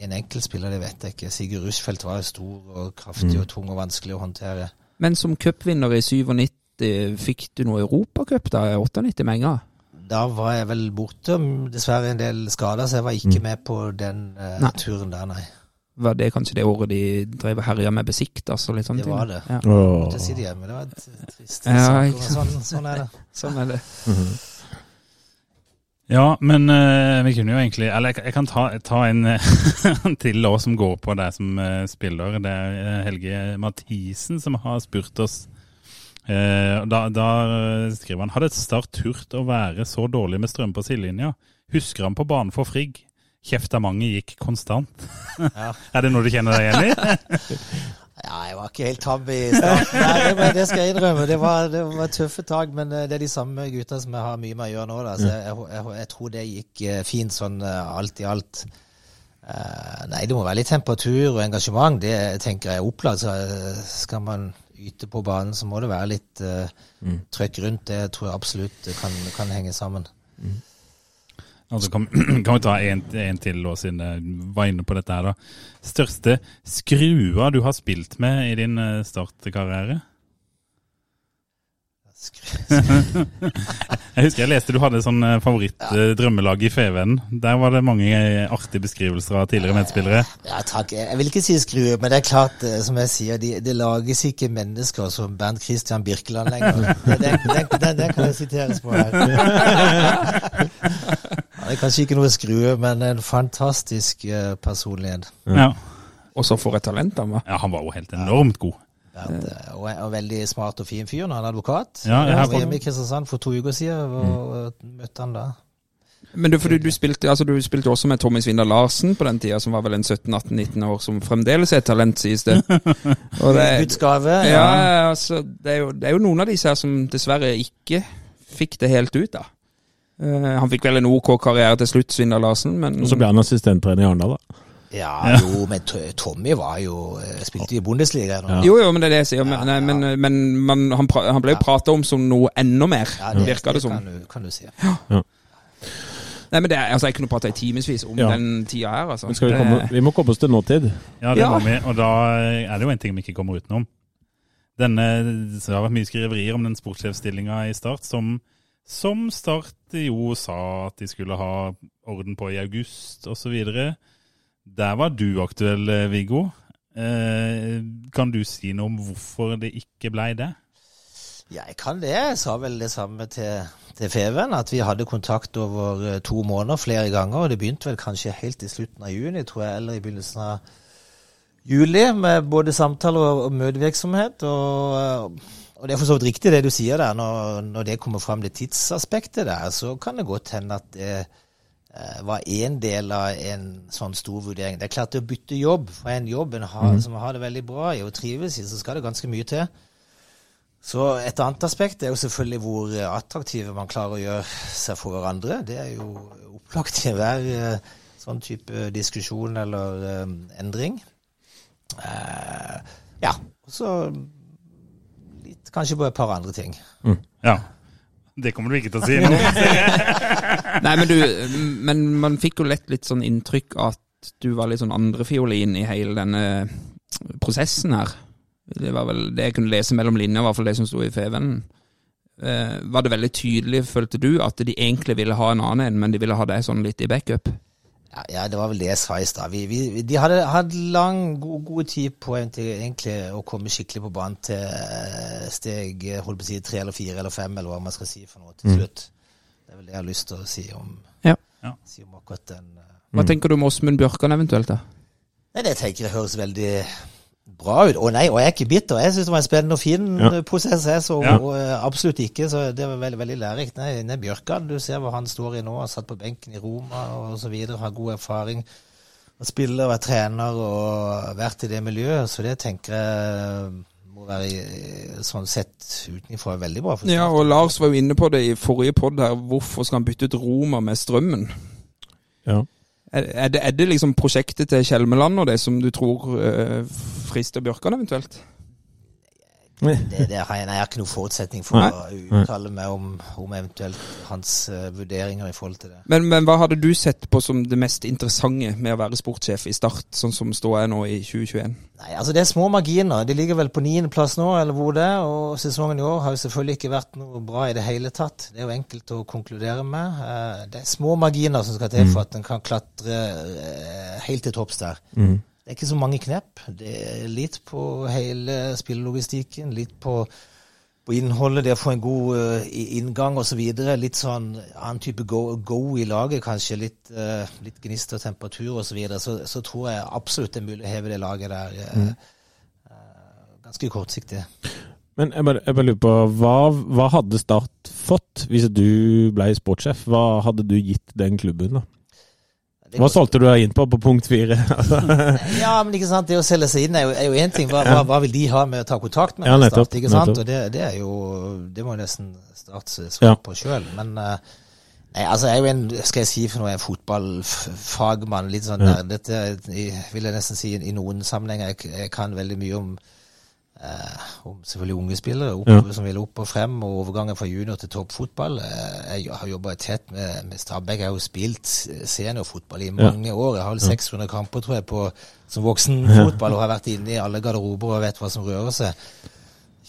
En enkeltspiller, det vet jeg ikke. Sigurd Rushfeldt var stor og kraftig og tung og vanskelig å håndtere. Men som cupvinner i 97, fikk du noe Europacup da? i 98 menger? Da var jeg vel borte, dessverre en del skader, så jeg var ikke med på den eh, Nei. turen der, nei. Var det kanskje det året de drev og herja med besiktas Altså, litt sånne Det var det. Ja. Måtte sitte hjemme, det var trist Ja, sånn, sånn er det. Sånn er det. Ja, men uh, vi kunne jo egentlig Eller jeg, jeg kan ta, ta en eh, til òg som går på deg som uh, spiller. Det er Helge Mathisen som har spurt oss. Uh, da, da skriver han Hadde Start turt å være så dårlig med strøm på sidelinja? Husker han på banen for Frigg? Kjeftamanget gikk konstant. Ja. er det noe du kjenner deg igjen i? Ja, jeg var ikke helt tabby, i starten. Nei, det, det skal jeg innrømme. Det var, det var tøffe tak, men eh, det er de samme gutta som jeg har mye med å gjøre nå. Da. Så jeg, jeg, jeg tror det gikk eh, fint sånn eh, alt i alt. Uh, nei, det må være litt temperatur og engasjement. Det tenker jeg er opplagt. Så skal man yte på banen, så må det være litt uh, trøkk rundt. Det tror jeg absolutt kan, kan henge sammen. Altså, kan, kan vi ta en, til, og siden jeg var inne på dette her. da. Største skrua du har spilt med i din eh, startkarriere? Jeg husker jeg leste du hadde sånn favorittdrømmelag favoritt-drømmelag i Fevennen. Der var det mange eh, artige beskrivelser av tidligere medspillere. Ja, takk. Jeg vil ikke si skrue, men det er klart, eh, som jeg sier, det de lages ikke mennesker som Bernt Christian Birkeland lenger. Det, det, det, det, det kan jeg siteres på her. Det er kanskje ikke noe å skrue, men en fantastisk uh, personlighet. Ja. Og så for et talent han var. ja, han var jo helt enormt god. Og, og veldig smart og fin fyr når han er advokat. Ja, jeg har var hjemme i Kristiansand for to uker siden og, og møtte han da. Men du, for du, du, spilte, altså, du spilte også med Tommy Svindal Larsen på den tida, som var vel en 17-18-19 år, som fremdeles er et talent, sies det. Og det Guds gave. ja, altså, det, er jo, det er jo noen av disse her som dessverre ikke fikk det helt ut, da. Eh, han fikk vel en OK karriere til slutt, Svindal Larsen, men Og så ble han assistenttrener i Arendal, da. Ja, jo, men Tommy var jo eh, Spilte i Bundesliga Ja. Jo, jo, men det er det jeg sier. Men, nei, men, men man, han, pra, han ble jo prata om som noe enda mer, Ja, virka det som. Kan du, kan du si. Nei, men det er, altså, Jeg kunne prata i timevis om Ja. den tida her, altså. Men skal vi, komme, vi må komme oss til nåtid. Ja, det Ja. må vi. Og da er det jo en ting vi ikke kommer utenom. Denne, så det har vært mye skriverier om den sportssjefstillinga i Start, som, som Start jo sa at de skulle ha orden på i august osv. Der var du aktuell, eh, Viggo. Eh, kan du si noe om hvorfor det ikke blei det? Ja, jeg kan det. Jeg sa vel det samme til, til Feven, at vi hadde kontakt over eh, to måneder flere ganger. Og det begynte vel kanskje helt i slutten av juni, tror jeg, eller i begynnelsen av juli, med både samtaler og møtevirksomhet. Og, eh, og det er for så vidt riktig det du sier der, når, når det kommer fram det tidsaspektet der, så kan det godt hende at det eh, var en del av en sånn stor vurdering. Det er klart det å bytte jobb fra en jobb en har, som har det veldig bra i og trives i, så skal det ganske mye til. Så et annet aspekt er jo selvfølgelig hvor attraktive man klarer å gjøre seg for hverandre. Det er jo opplagt i hver eh, sånn type diskusjon eller eh, endring. Eh, ja, så kanskje på et par andre ting. Ja. Det kommer du ikke til å si nå. Nei, men du Men man fikk jo lett litt sånn inntrykk at du var litt sånn andrefiolin i hele denne prosessen her. Det var vel det jeg kunne lese mellom linjer, i hvert fall det som sto i Fevennen. Eh, var det veldig tydelig, følte du, at de egentlig ville ha en annen en, men de ville ha deg sånn litt i backup? Ja, ja, det var vel det jeg sa i stad. Vi, vi, de hadde hatt lang, god, god tid på egentlig, å komme skikkelig på banen til eh, steg eh, holdt på å si, tre eller fire eller fem, eller hva man skal si for noe til slutt. Det er vel det jeg har lyst til å si om, Ja. Ja. si om akkurat den. eh. Hva tenker du om Åsmund Bjørkan eventuelt, da? Nei, det tenker jeg høres veldig bra ut. Og nei, og jeg er ikke bitter. Jeg syns det var en spennende og fin Ja. eh, prosess. Jeg, så Ja. og, eh, absolutt ikke. Så det var veldig, veldig lærerikt. Nei, nei, Bjørkan, du ser hva han står i nå. Har satt på benken i Roma og så videre. Har god erfaring. Og spiller og er trener og vært i det miljøet. Så det tenker jeg må være i- sånn sett utenfra veldig bra. Forstått. Ja, og Lars var jo inne på det i forrige pod her. Hvorfor skal han bytte ut Roma med Strømmen? Ja. Er, det, er det liksom prosjektet til Kjelmeland og det som du tror eh, frister Bjørkan eventuelt? Det, det har jeg, nei, jeg har ikke noen forutsetning for å uttale meg om, om eventuelt hans uh, vurderinger i forhold til det. Men, men hva hadde du sett på som det mest interessante med å være sportssjef i Start, sånn som står jeg nå i 2021? Nei, altså Det er små marginer. De ligger vel på niendeplass nå, eller hvor det er. Og sesongen i år har jo selvfølgelig ikke vært noe bra i det hele tatt. Det er jo enkelt å konkludere med. Uh, Det er små marginer som skal til for at en kan klatre uh, helt til topps der. Det er ikke så mange knep. Det er litt på hele spillelogistikken, litt på, på innholdet, det å få en god uh, inngang osv. Litt sånn annen type go, go i laget, kanskje. Litt, uh, litt gnist og temperatur osv. Så, videre. så Så tror jeg absolutt det er mulig å heve det laget der mm. uh, ganske kortsiktig. Men jeg bare, jeg bare lurer på, hva, hva hadde Start fått hvis du ble sportssjef? Hva hadde du gitt den klubben, da? Hva solgte du deg inn på på punkt fire? Ja, men ikke sant, det å selge seg inn er jo, én ting. Hva, hva, hva vil de ha med å ta kontakt med Ja, Start? nettopp, ikke sant? nettopp. Og det, det er jo Det må jo nesten Start svare Ja. på sjøl. Men eh, nei, altså, jeg er jo en skal jeg si for noe, en fotballfagmann. Litt sånn Ja. der, Dette vil jeg nesten si i noen sammenhenger. Jeg, jeg kan veldig mye om om selvfølgelig unge spillere opp, Ja. som vil opp og frem, og overgangen fra junior til toppfotball. Eh, Jeg har jobba tett med, med Stabæk. Jeg har jo spilt seniorfotball i mange år. Jeg har vel 600 kamper, tror jeg, på, som voksenfotball, og har vært inne i alle garderober og vet hva som rører seg.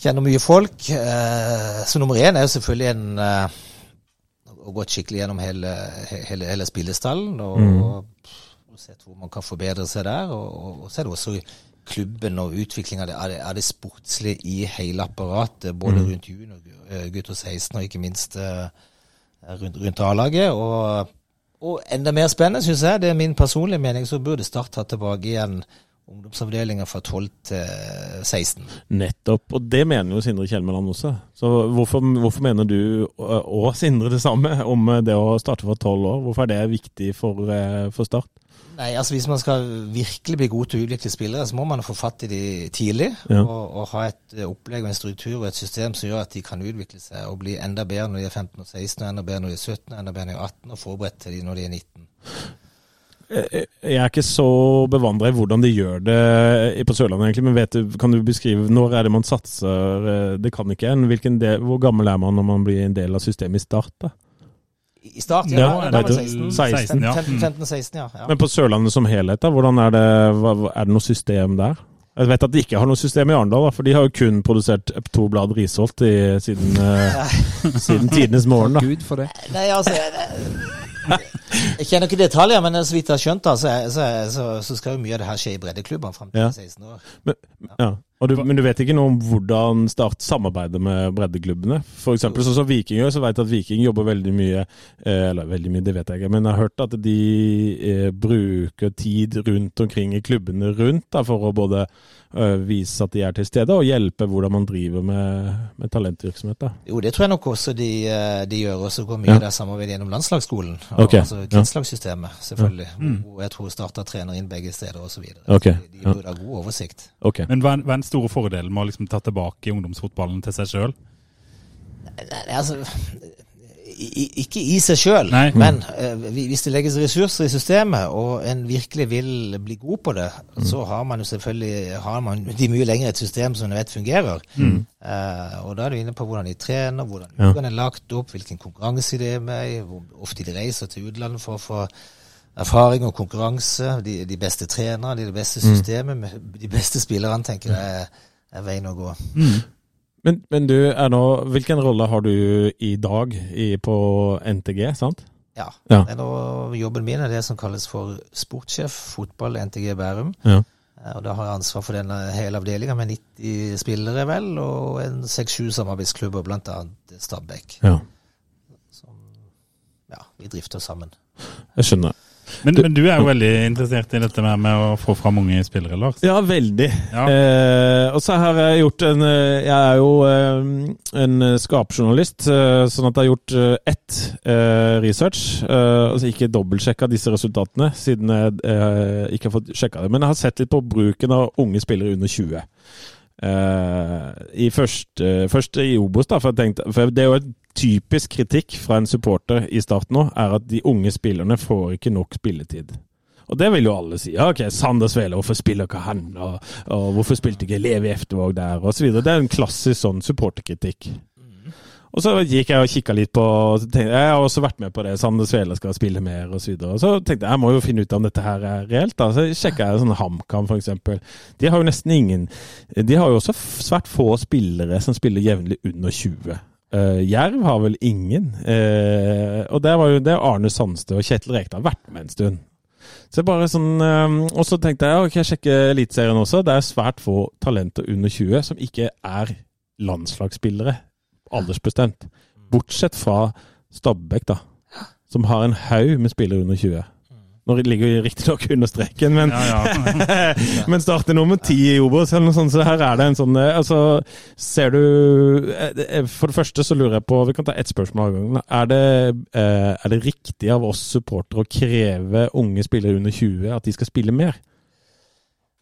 Kjenner mye folk. eh, Så nummer én er jo selvfølgelig en eh, å gått skikkelig gjennom hele, hele, hele spillestallen og, og sett hvor man kan forbedre seg der. Og, og, og så er det også klubben og utvikling av det, av det, av det sportslige i hele apparatet, både rundt junior, eh, gutter 16 og ikke minst eh, rundt, rundt A-laget. Og Og enda mer spennende, syns jeg, det er min personlige mening, så burde Start ta tilbake igjen ungdomsavdelinga fra 12 til 16. Nettopp. Og det mener jo Sindre Kjelmeland også. Så hvorfor, hvorfor mener du og og Sindre det samme om det å starte fra 12 år? Hvorfor er det viktig for, eh, for Start? Nei, altså Hvis man skal virkelig bli god til å utvikle spillere, så må man få fatt i de tidlig. Ja. Og, og ha et eh, opplegg og en struktur og et system som gjør at de kan utvikle seg og bli enda bedre når de er 15 og 16, og enda bedre når de er 17, og enda bedre når de er 18, og forberedt til de når de er 19. Jeg er ikke så bevandra i hvordan de gjør det på Sørlandet, egentlig, men vet du, kan du beskrive når er det man satser? Det kan ikke en. Del, hvor gammel er man når man blir en del av systemet i Start? da? I start, ja. Ja, da- da det 16. 16, ja. 15, 15 16, ja. ja. Men på Sørlandet som helhet, da, hvordan er det, er det noe system der? Jeg vet at de ikke har noe system i Arendal, for de har jo kun produsert to blad Risholt i, siden, eh, siden tidenes morgen. da. Gud for det. Nei, altså jeg, jeg kjenner ikke detaljer, men så vidt jeg har skjønt, så, så, så, så skal jo mye av det her skje i breddeklubbene fram til Ja. 16 år. Men, ja. Og du, men du vet ikke noe om hvordan Start samarbeider med breddeklubbene? For eksempel sånn som Viking gjør, så vet jeg at Viking jobber veldig mye eh, Eller veldig mye, det vet jeg ikke, men jeg har hørt at de eh, bruker tid rundt omkring i klubbene rundt da, for å både eh, vise at de er til stede, og hjelpe hvordan man driver med, med talentvirksomhet. da. Jo, det tror jeg nok også de, de gjør. Og så går mye Ja. det samarbeidet gjennom landslagsskolen. Og, okay. Altså ja. kretslagssystemet, selvfølgelig. Hvor jeg tror starter trener inn begge steder osv. Okay. De, de ja. burde ha god oversikt. Okay. Men hva store fordelen med å liksom ta tilbake ungdomsfotballen til seg sjøl? Altså, ikke i seg sjøl, men uh, hvis det legges ressurser i systemet, og en virkelig vil bli god på det, så har man jo selvfølgelig har man de mye lenger et system som en vet fungerer. Eh, og da er du inne på hvordan de trener, hvordan Ja. ukene er lagt opp, hvilken konkurranse de er med i, hvor ofte de reiser til utlandet for å få erfaring og konkurranse. De, de beste trenerne, de det beste systemet, mm. de beste spillerne, tenker jeg er, er veien å gå. Men, men du, nå, hvilken rolle har du i dag i, på NTG, sant? Ja. Ja. Er nå jobben min er det som kalles for sportssjef fotball NTG Bærum. Ja. Eh, Og da har jeg ansvar for denne hele avdelinga med 90 spillere, vel, og en seks-sju samarbeidsklubber, blant annet Stabæk. ja. Som ja, vi drifter sammen. Jeg skjønner. Men, men du er jo veldig interessert i dette med, med å få fram unge spillere, Lars. Ja, veldig. Ja. Eh, og så har jeg gjort en eh, Jeg er jo eh, en skapjournalist, eh, sånn at jeg har gjort eh, ett eh, research. Altså ikke dobbeltsjekka disse resultatene, siden jeg ikke har fått sjekka det. Men jeg har sett litt på bruken av unge spillere under 20. Uh, i første, først i Obos, da, for, tenkte, for det er jo en typisk kritikk fra en supporter i start nå, er at de unge spillerne får ikke nok spilletid. Og det vil jo alle si. Ja, ok, Sander Svele, hvorfor spiller ikke han? Og, og hvorfor spilte ikke Levi Eftervåg der? Og så videre. Det er en klassisk sånn supporterkritikk. Og så gikk jeg og kikka litt på og tenkte, Jeg har også vært med på det. Sander Svele skal spille mer, og så videre. Og så tenkte jeg jeg må jo finne ut om dette her er reelt. da. Så sjekka jeg sånn HamKam, f.eks. De har jo nesten ingen De har jo også svært få spillere som spiller jevnlig under 20. Eh, Jerv har vel ingen. Uh, og der var jo det Arne Sandstø og Kjetil Rekdal vært med en stund. Så bare sånn, uh, Og så tenkte jeg ok, jeg sjekker Eliteserien også. Det er svært få talenter under 20 som ikke er landslagsspillere aldersbestemt. Bortsett fra Stabæk, da. Som har en haug med spillere under 20. Nå ligger vi riktignok under streken, men Ja, ja. men starter nummer ti i Obos, eller noe sånt, så her er det en sånn eh, Altså, ser du eh, eh, For det første så lurer jeg på Vi kan ta ett spørsmål av gangen. Er det, er det riktig av oss supportere å kreve unge spillere under 20 at de skal spille mer?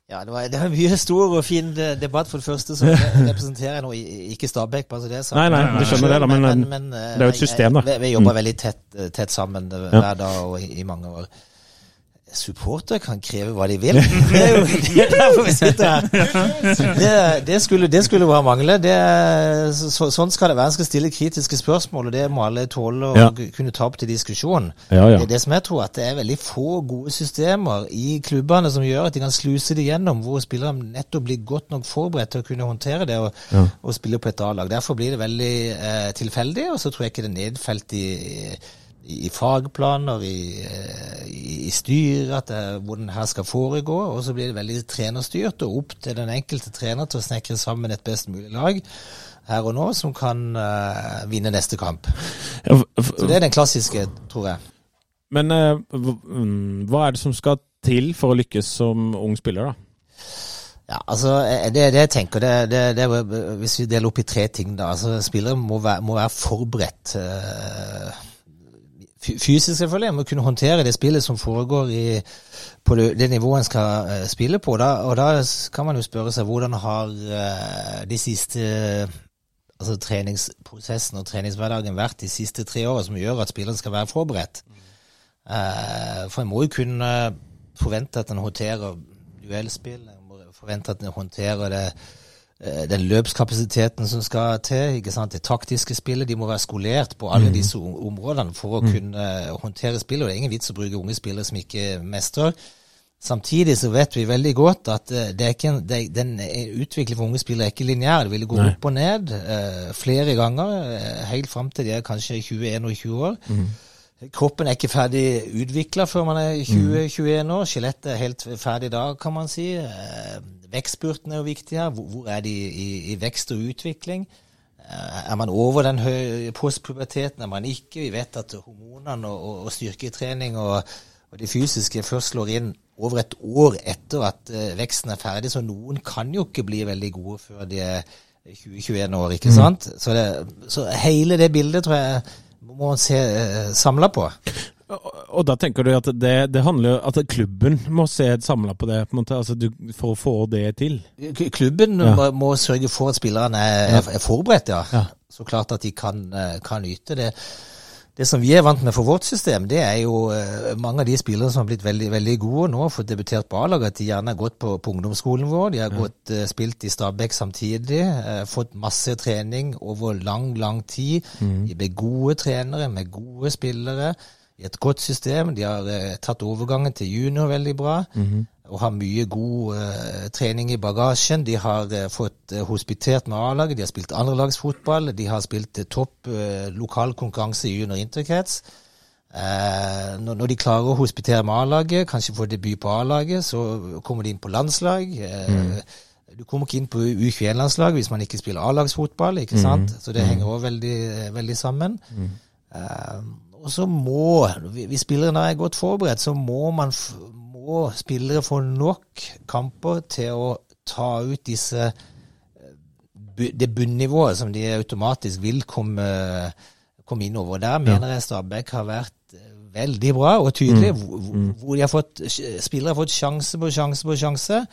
Ja, det var, det var en mye stor og fin debatt. For det første så representerer jeg nå ikke Stabæk, bare så det er sagt. Nei, nei, du skjønner det da, men- eh, det er jo et system, da. Vi, vi jobber Mm. veldig tett, tett sammen hver dag og i, i mange år. Supportere kan kreve hva de vil. Det er jo det er derfor vi sitter her. Det, det, skulle, det skulle bare mangle. Det, så, sånn skal det være. En skal stille kritiske spørsmål, og det må alle tåle å Ja. kunne ta opp til diskusjon. Ja, ja. Det er det som jeg tror, at det er veldig få gode systemer i klubbene som gjør at de kan sluse det gjennom, hvor spillerne nettopp blir godt nok forberedt til å kunne håndtere det og, og spille på et A-lag. Derfor blir det veldig eh, tilfeldig, og så tror jeg ikke det er nedfelt i, i, i fagplaner, i, eh, i, i styr, at det, hvordan her skal foregå. Og så blir det veldig trenerstyrt, og opp til den enkelte trener til å snekre sammen et best mulig lag her og nå, som kan uh, vinne neste kamp. Så det er den klassiske, tror jeg. Men uh, hva- er det som skal til for å lykkes som ung spiller, da? Ja, altså, eh, det, det jeg tenker, det, det, hvis vi deler opp i tre ting da, altså spillere må være, må være forberedt. eh, fy- Fysisk selvfølgelig, må kunne håndtere det spillet som foregår i, på det, det nivået en skal uh, spille på. Da, og da kan man jo spørre seg hvordan har uh, de siste altså treningsprosessen og treningshverdagen vært de siste tre årene som gjør at spilleren skal være forberedt. Eh, for en må jo kunne forvente at en håndterer duellspill, en må forvente at en håndterer det, den løpskapasiteten som skal til, ikke sant? det taktiske spillet. De må være skolert på alle disse områdene for å kunne håndtere spillet. og Det er ingen vits å bruke unge spillere som ikke mestrer. Samtidig så vet vi veldig godt at eh, det er ikke en, det, den eh, utviklingen for unge spillere er ikke lineær. Det vil gå Nei. opp og ned uh, flere ganger, uh, helt fram til de er kanskje 21 og 20 år. Kroppen er ikke ferdig utvikla før man er 20-21 år. Skjelettet er helt ferdig da, kan man si. Eh, Vekstspurten er jo viktig her. Hvor, hvor er de i, i vekst og utvikling? Eh, Er man over den høye postpuberteten? Er man ikke? Vi vet at hormonene og, og, og styrketrening og, og det fysiske først slår inn over et år etter at eh, veksten er ferdig, så noen kan jo ikke bli veldig gode før de er 20-21 år, ikke sant? Så, det, så hele det bildet tror jeg må man se uh, samla på. Og, da tenker du at det, det handler jo at klubben må se samla på det, på altså du, for å få det til? Klubben Ja. må, må sørge for at spillerne er, er, er forberedt, ja. Ja. Så klart at de kan, eh, kan yte det. Det som vi er vant med for vårt system, det er jo eh, mange av de spillere som har blitt veldig veldig gode nå, fått debutert på A-laget, at de gjerne har gått på, på ungdomsskolen vår. De har gått, eh, spilt i Stabæk samtidig, fått masse trening over lang, lang tid. De ble gode trenere med gode spillere i et godt system. De har eh, tatt overgangen til junior veldig bra og har mye god eh, trening i bagasjen. De har eh, fått eh, hospitert med A-laget, de har spilt andrelagsfotball, de har spilt eh, topp eh, lokal konkurranse i junior interkrets. Når, når de klarer å hospitere med A-laget, kanskje få debut på A-laget, så kommer de inn på landslag. Mm. Du kommer ikke inn på U21-landslag hvis man ikke spiller A-lagsfotball, ikke sant? Så det henger også veldig, veldig sammen. Eh, og så må, hvis spillerne er godt forberedt, så må man må spillere få nok kamper til å ta ut disse eh, det bunnivået som de automatisk vil komme, komme inn over. Der mener jeg Stabæk har vært eh, veldig bra og tydelig. Mm. hvor- hvor de har fått, spillere har fått sjanse på sjanse på sjanse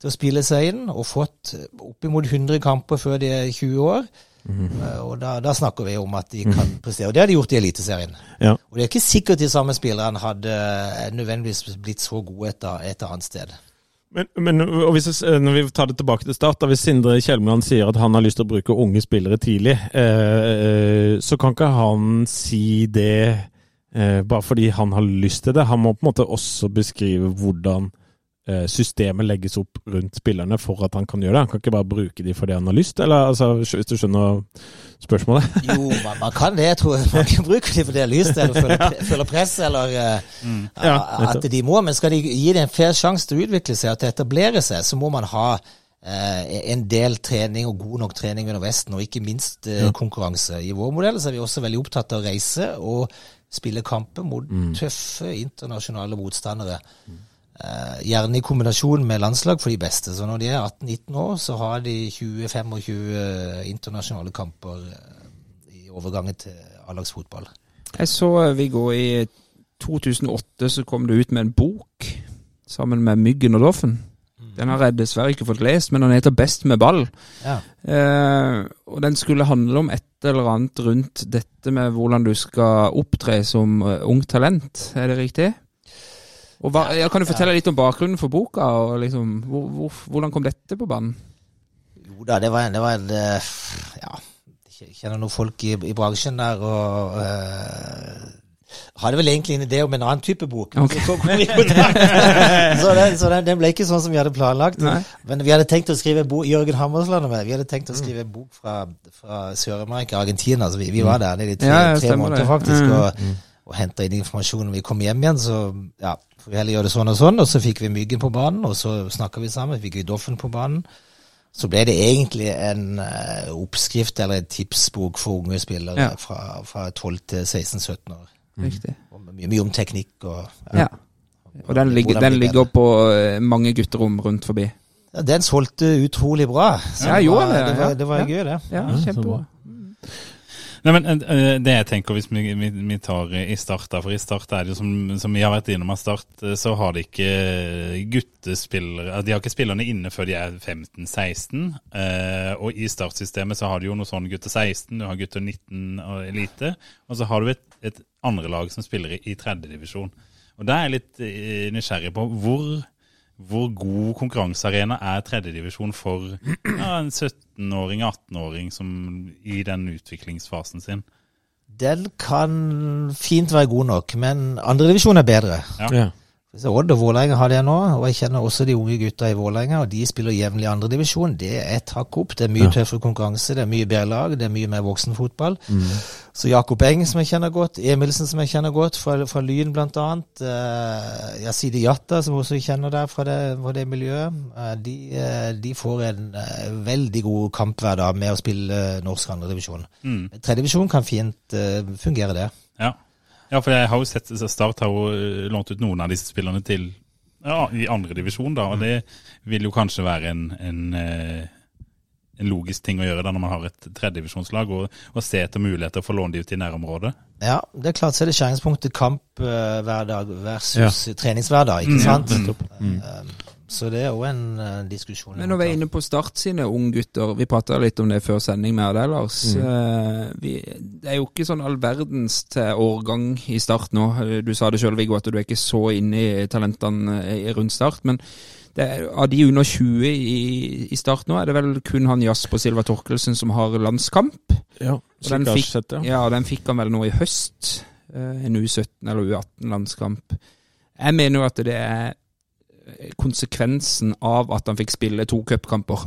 til å spille seg inn, og fått oppimot 100 kamper før de er 20 år. Eh, Og da, da snakker vi om at de kan prestere. Og det har de gjort i Eliteserien. Ja. Og det er ikke sikkert de samme spillerne hadde eh, nødvendigvis blitt så gode et, et annet sted. Men, men hvis når vi tar det tilbake til start, da hvis Sindre Kjelmeland sier at han har lyst til å bruke unge spillere tidlig, eh, eh, så kan ikke han si det eh, bare fordi han har lyst til det. Han må på en måte også beskrive hvordan eh, systemet legges opp rundt spillerne for at han kan gjøre det. Han kan ikke bare bruke de fordi han har lyst, eller altså, hvis du skjønner spørsmålet? Jo, man, man kan det. Jeg tror man kan bruke de fordi de har lyst eller føler, ja. føler press, eller eh, Ja, at de må. Men skal de gi det en fair sjanse til å utvikle seg og til å etablere seg, så må man ha eh, en del trening og god nok trening under vesten, og ikke minst eh, konkurranse. I vår modell så er vi også veldig opptatt av å reise og spille kamper mot tøffe internasjonale motstandere. Eh, gjerne i kombinasjon med landslag for de beste. Så når de er 18-19 år, så har de 20-25 internasjonale kamper eh, i overgangen til A-lagsfotball. Jeg så eh, Viggo i 2008 så kom du ut med en bok sammen med Myggen og Doffen. Den har jeg dessverre ikke fått lest, men den heter Best med ball. Ja. Eh, og den skulle handle om et eller annet rundt dette med hvordan du skal opptre som ungt ung talent. Er det riktig? Hva, ja, Kan du fortelle litt om bakgrunnen for boka? og liksom, hvor, hvor, Hvordan kom dette på banen? Jo da, det var en, det var en eh, Ja, jeg kjenner noen folk i, i bransjen der, og Uh, hadde vel egentlig en idé om en annen type bok. okay. Så, så, den, så den, den ble ikke sånn som vi hadde planlagt. Nei. Men vi hadde tenkt å skrive en bok Jørgen Hammersland og meg, vi hadde tenkt å skrive en bok fra, fra Sør-Amerika, Argentina. Så vi, vi var der nede i tre, Ja, tre måneder faktisk. Mm. og og henta inn informasjon når vi kom hjem igjen. Så ja, vi heller gjøre det sånn og sånn. Og så fikk vi Myggen på banen, og så snakka vi sammen. Fikk vi Doffen på banen. Så ble det egentlig en eh, oppskrift eller en tipsbok for unge spillere Ja. fra, fra 12 til 16-17 år. Riktig. Og mye, mye om teknikk og Ja. Og den ligger, den ligger på eh, mange gutterom rundt forbi. Ja, den solgte utrolig bra. Så Ja, gjorde det, det, var, det var gøy, det. Ja, kjempebra. Nei, men eh, Det jeg tenker hvis vi, vi, vi tar i Start, da, for i Start er det jo som, som vi har vært innom av Start, eh, så har de ikke guttespillere De har ikke spillerne inne før de er 15-16. eh, og i startsystemet så har du jo noe sånn gutter 16, du har gutter 19 og elite. Og så har du et, et andre lag som spiller i, i tredjedivisjon. Og da er jeg litt eh, nysgjerrig på hvor hvor god konkurransearena er tredjedivisjon for ja, en 17-åring, 18-åring som i den utviklingsfasen sin? Den kan fint være god nok, men andredivisjon er bedre. Ja. Ja. Så Odd og Vålerenga har det nå, og jeg kjenner også de unge gutta i Vålerenga, og de spiller jevnlig andredivisjon. Det er et hakk opp. Det er mye Ja. tøffere konkurranse, det er mye bedre lag, det er mye mer voksenfotball. Så Jakob Eng, som jeg kjenner godt, Emilsen, som jeg kjenner godt, fra, fra Lyn blant annet, uh, Yazidi Jatta, som også jeg kjenner der fra det, fra det miljøet, eh, de, eh, de får en eh, veldig god kamp hver dag med å spille uh, norsk andredivisjon. Mm. Tredjedivisjon kan fint eh, fungere, det. Ja. Ja, for jeg har jo sett Start har jo eh, lånt ut noen av disse spillerne til ja, i andre divisjon, da. Og det vil jo kanskje være en, en, eh, en logisk ting å gjøre da når man har et tredjedivisjonslag, og, og se etter muligheter for å låne de ut i nærområdet. Ja, det er klart så er det skjæringspunktet kamp eh, hver dag versus treningshverdag, ikke sant? Eh, så det er jo en uh, diskusjon. Men når vi er inne på Start sine unggutter, vi prata litt om det før sending med deg, Lars. Eh, vi, det er jo ikke sånn all verdens til årgang i Start nå. Du sa det sjøl, Viggo, at du er ikke så inne i talentene eh, rundt Start. Men det er, av de under 20 i, i Start nå, er det vel kun han Jasper Silva Torkelsen som har landskamp. Ja, Og den fikk, sett ja. ja, den fikk han vel nå i høst. eh, En U17 eller U18-landskamp. Jeg mener jo at det er konsekvensen av at han fikk spille to cupkamper.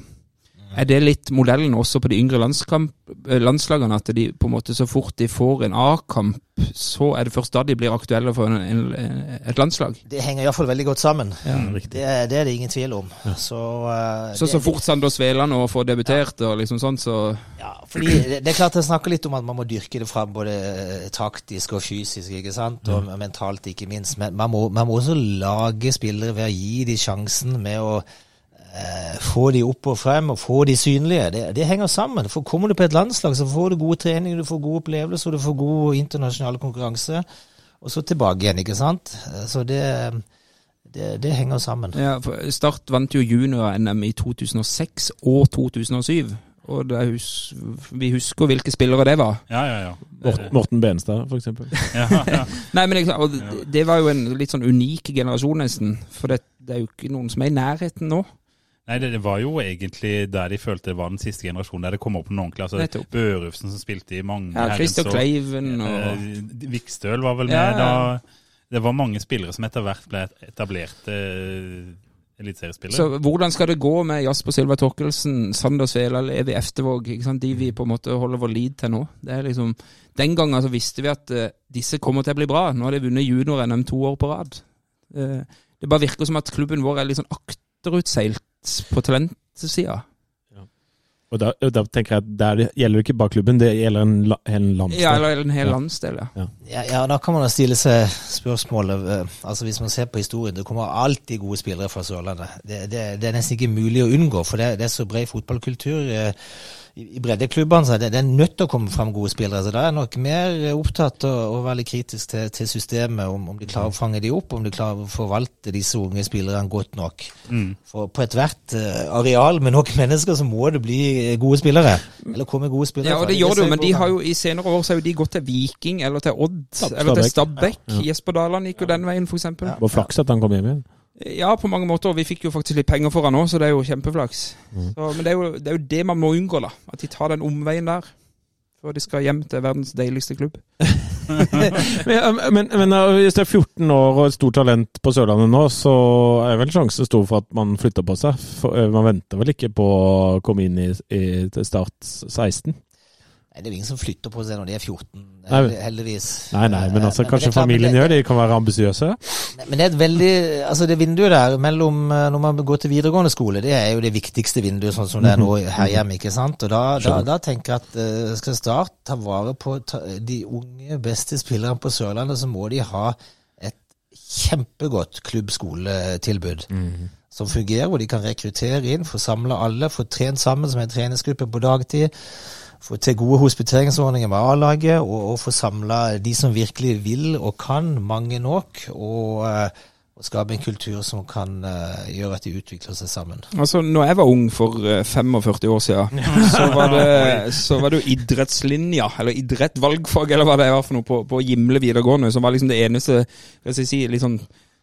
Er det litt modellen også på de yngre landskamp, eh, landslagene, at de på en måte så fort de får en A-kamp, så er det først da de blir aktuelle for en, en, et landslag? Det henger iallfall veldig godt sammen. Ja, Det, det er det ingen tvil om. Så, uh, Så det- så fort Sander Sveland nå får debutert og liksom sånn, så Ja, fordi det, det er klart jeg snakker litt om at man må dyrke det fram både eh, taktisk og fysisk, ikke sant? Og mentalt, ikke minst. Men man må, man må også lage spillere ved å gi de sjansen med å få de opp og frem og få de synlige. Det, det henger sammen. For kommer du på et landslag, så får du gode treninger, du får gode opplevelser, du får god internasjonal konkurranse. Og så tilbake igjen, ikke sant? Eh, Så det, det, det henger sammen. ja, for Start vant jo junior-NM i 2006 og 2007. Og det hus vi husker hvilke spillere det var. Ja, ja, ja. Morten, Morten Benstad, for eksempel. ja, ja. Nei, men det, det var jo en litt sånn unik generasjon, nesten. For det, det er jo ikke noen som er i nærheten nå. Nei, det, det var jo egentlig der de følte det var den siste generasjonen, der det kom opp noen ordentlig. Altså, Børufsen som spilte i mange Ja, Christer. Kleiven og Eh, Vikstøl var vel med Ja, ja. da. Det var mange spillere som etter hvert ble etablerte eh, eliteseriespillere. Så hvordan skal det gå med Jasper Silva Torkelsen, Sander Svela, Levi Eftevåg, de vi på en måte holder vår lid til nå? Det er liksom, Den gangen så visste vi at eh, disse kommer til å bli bra. Nå har de vunnet junior-NM to år på rad. Eh, det bare virker som at klubben vår er litt sånn akterutseilt på talentsida. Og da, da tenker jeg at der gjelder det ikke bare klubben, det gjelder en, la, en landsdel. Ja, eller en hel Ja. landsdel, ja. Ja, ja, da kan man stille seg spørsmålet eh, Altså Hvis man ser på historien, det kommer alltid gode spillere fra Sørlandet. Det, det, det er nesten ikke mulig å unngå, for det, det er så bred fotballkultur. Eh, I, breddeklubbene så er det, det er nødt til å komme fram gode spillere. Så da er jeg nok mer eh, opptatt av å være litt kritisk til, til systemet, om, om de klarer å fange de opp, om de klarer å forvalte disse unge spillerne godt nok. Mm. For på ethvert uh, areal med nok mennesker, så må det bli eh, gode spillere. Eller komme gode spillere. Ja, og fra. det gjør det jo, men de har jo i senere år så har jo de gått til Viking eller til Odd Stab- eller til Stabæk. Ja. Jesper Daland gikk jo den veien, eksempel. Det var flaks at han kom hjem igjen. Ja, på mange måter. Vi fikk jo faktisk litt penger for han òg, så det er jo kjempeflaks. Mm. Så, men det er, jo, det er jo det man må unngå, da. At de tar den omveien der. Før de skal hjem til verdens deiligste klubb. Men, men, men hvis det er 14 år og et stort talent på Sørlandet nå, så er vel sjansen stor for at man flytter på seg. For, uh, man venter vel ikke på å komme inn i, i Start 16? Nei, Det er jo ingen som flytter på seg når de er 14 nei, heldigvis. Nei, nei, men altså, men, kanskje men familien gjør det. De kan være ambisiøse. Men det er et veldig Altså det vinduet der mellom eh, når man går til videregående skole, det er jo det viktigste vinduet sånn som det er nå her hjemme. ikke sant? Og da, da, da tenker jeg at eh, skal Start ta vare på ta, de unge, beste spillerne på Sørlandet, så må de ha et kjempegodt klubb-skoletilbud. Som fungerer, hvor de kan rekruttere inn, få samla alle, få trent sammen som en treningsgruppe på dagtid. Få til gode hospiteringsordninger med A-laget, og, og få samla de som virkelig vil og kan, mange nok. Og, eh, og skape en kultur som kan uh, gjøre at de utvikler seg sammen. Altså, når jeg var ung for uh, 45 år siden, så var det, så var det jo idrettslinja, eller idrettvalgfag, eller hva det var for noe, på, på Gimle videregående, som var liksom det eneste, skal jeg si, litt sånn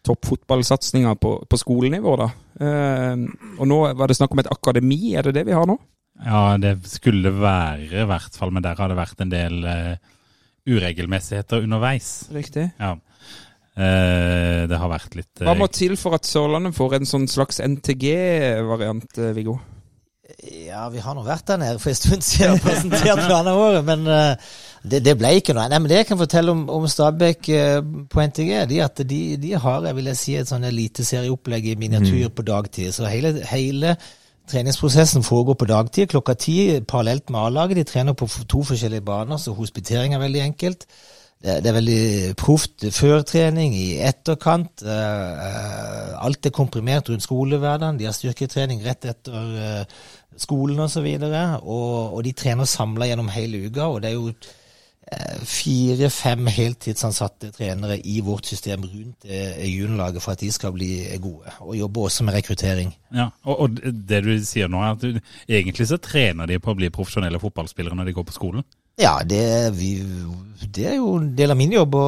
toppfotballsatsinga på, på skolenivå, da. Uh, og nå var det snakk om et akademi, er det det vi har nå? Ja, det skulle være i hvert fall, men der har det vært en del uh, uregelmessigheter underveis. Riktig. Ja. Uh, det har vært litt Hva eh, må til for at Sørlandet får en sånn slags NTG-variant, Viggo? Ja, vi har nå vært der nede for en stund siden og presentert planene våre, men det, det ble ikke noe. Nei, men Det jeg kan fortelle om, om Stabæk på NTG, de at de, de har jeg vil jeg si, et sånn eliteserieopplegg i miniatyr på dagtid. Så hele, hele treningsprosessen foregår på dagtid klokka ti parallelt med A-laget. De trener på to forskjellige baner, så hospitering er veldig enkelt. Det, det er veldig proft før trening, i etterkant. Uh, alt er komprimert rundt skolehverdagen. De har styrketrening rett etter uh, skolen osv. Og, så og, og de trener samla gjennom hele uka. Og det er jo fire-fem heltidsansatte trenere i vårt system rundt eh, juniorlaget for at de skal bli gode. Og jobber også med rekruttering. Ja, og, og det du sier nå, er at du, egentlig så trener de på å bli profesjonelle fotballspillere når de går på skolen. Ja, det, vi, det er jo en del av min jobb å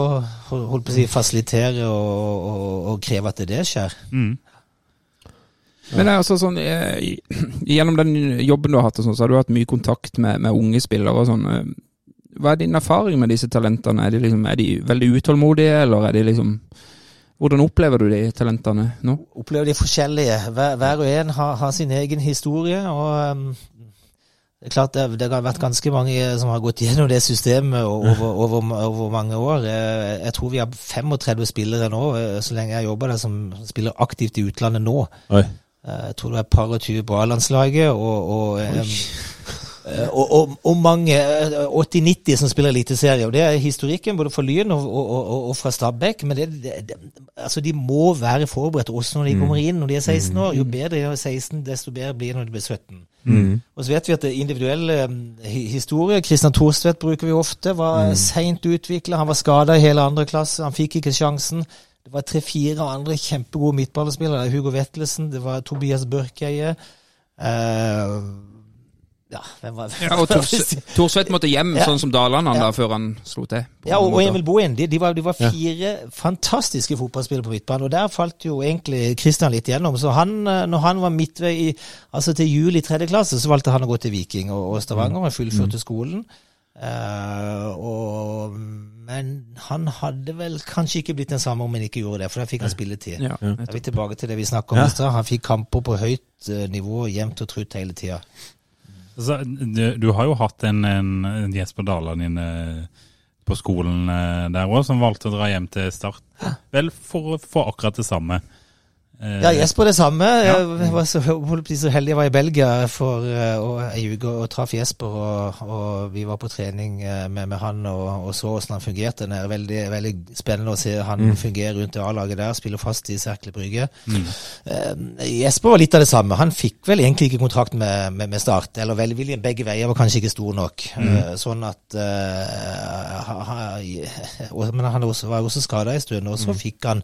holdt på å si, fasilitere og, og, og kreve at det skjer. Mm. Men det er altså sånn, eh, gjennom den jobben du har hatt, og sånn, så har du hatt mye kontakt med, med unge spillere. og sånn. Hva er din erfaring med disse talentene? Er de, liksom, er de veldig utålmodige, eller er de liksom Hvordan opplever du de talentene nå? opplever de forskjellige. Hver, hver og en har, har sin egen historie. og um, det er klart det, det har vært ganske mange som har gått gjennom det systemet over, over, over mange år. Jeg, tror vi har 35 spillere nå, eh, så lenge jeg jobber der, som spiller aktivt i utlandet nå. Oi. Eh, Jeg tror det er et par og tyve på A-landslaget, og, og, og, og, og mange, eh, 80-90 som spiller eliteserie. Og det er historikken både for Lyn og, og, fra Stabæk. Men det, det, altså de må være forberedt også når de kommer inn når de er 16 år. Jo bedre de er 16, desto bedre blir de når de blir 17. Og så vet vi at det individuelle historier, historie Kristian Thorstvedt bruker vi ofte. Var seint utvikla. Han var skada i hele andre klasse. Han fikk ikke sjansen. Det var tre-fire andre kjempegode midtballspillere. Hugo Vetlesen, det var Tobias Børkeie. Eh, ja, hvem var Ja, og Thorsvedt måtte hjem, Ja. sånn som Daland Ja. da, før han slo til. Ja, og, og. Emil Bohin. De, de, var, de var fire fantastiske fotballspillere på midtbanen. Og der falt jo egentlig Kristian litt gjennom. Så han, eh, når han var midtvei i, altså til jul i tredje klasse, så valgte han å gå til Viking og, og Stavanger og fullførte skolen. Uh, og, men han hadde vel kanskje ikke blitt den samme om han ikke gjorde det, for da fikk han spilletid. Ja, Da er vi tilbake til det vi snakka om i stad. Han fikk kamper på høyt eh, nivå, jevnt og trutt hele tida. Altså, du, du har jo hatt en, en, en Jesper Daland inne på skolen eh, der òg, som valgte å dra hjem til Start. Vel, for å få akkurat det samme. Eh, Ja, Jesper det samme. Jeg var så, så heldig jeg var i Belgia for uh, og, ei uke og traff Jesper. Og, og vi var på trening eh, med, med han og, og så hvordan han fungerte. Det er veldig, veldig spennende å se han fungere rundt i A-laget der. Spiller fast i Serkle Brygge. Eh, Jesper var litt av det samme. Han fikk vel egentlig ikke kontrakt med, med, med Start. Eller velviljen begge veier var kanskje ikke stor nok. Eh, sånn at eh, ha, ha, Men han også, var også skada en stund, og så fikk han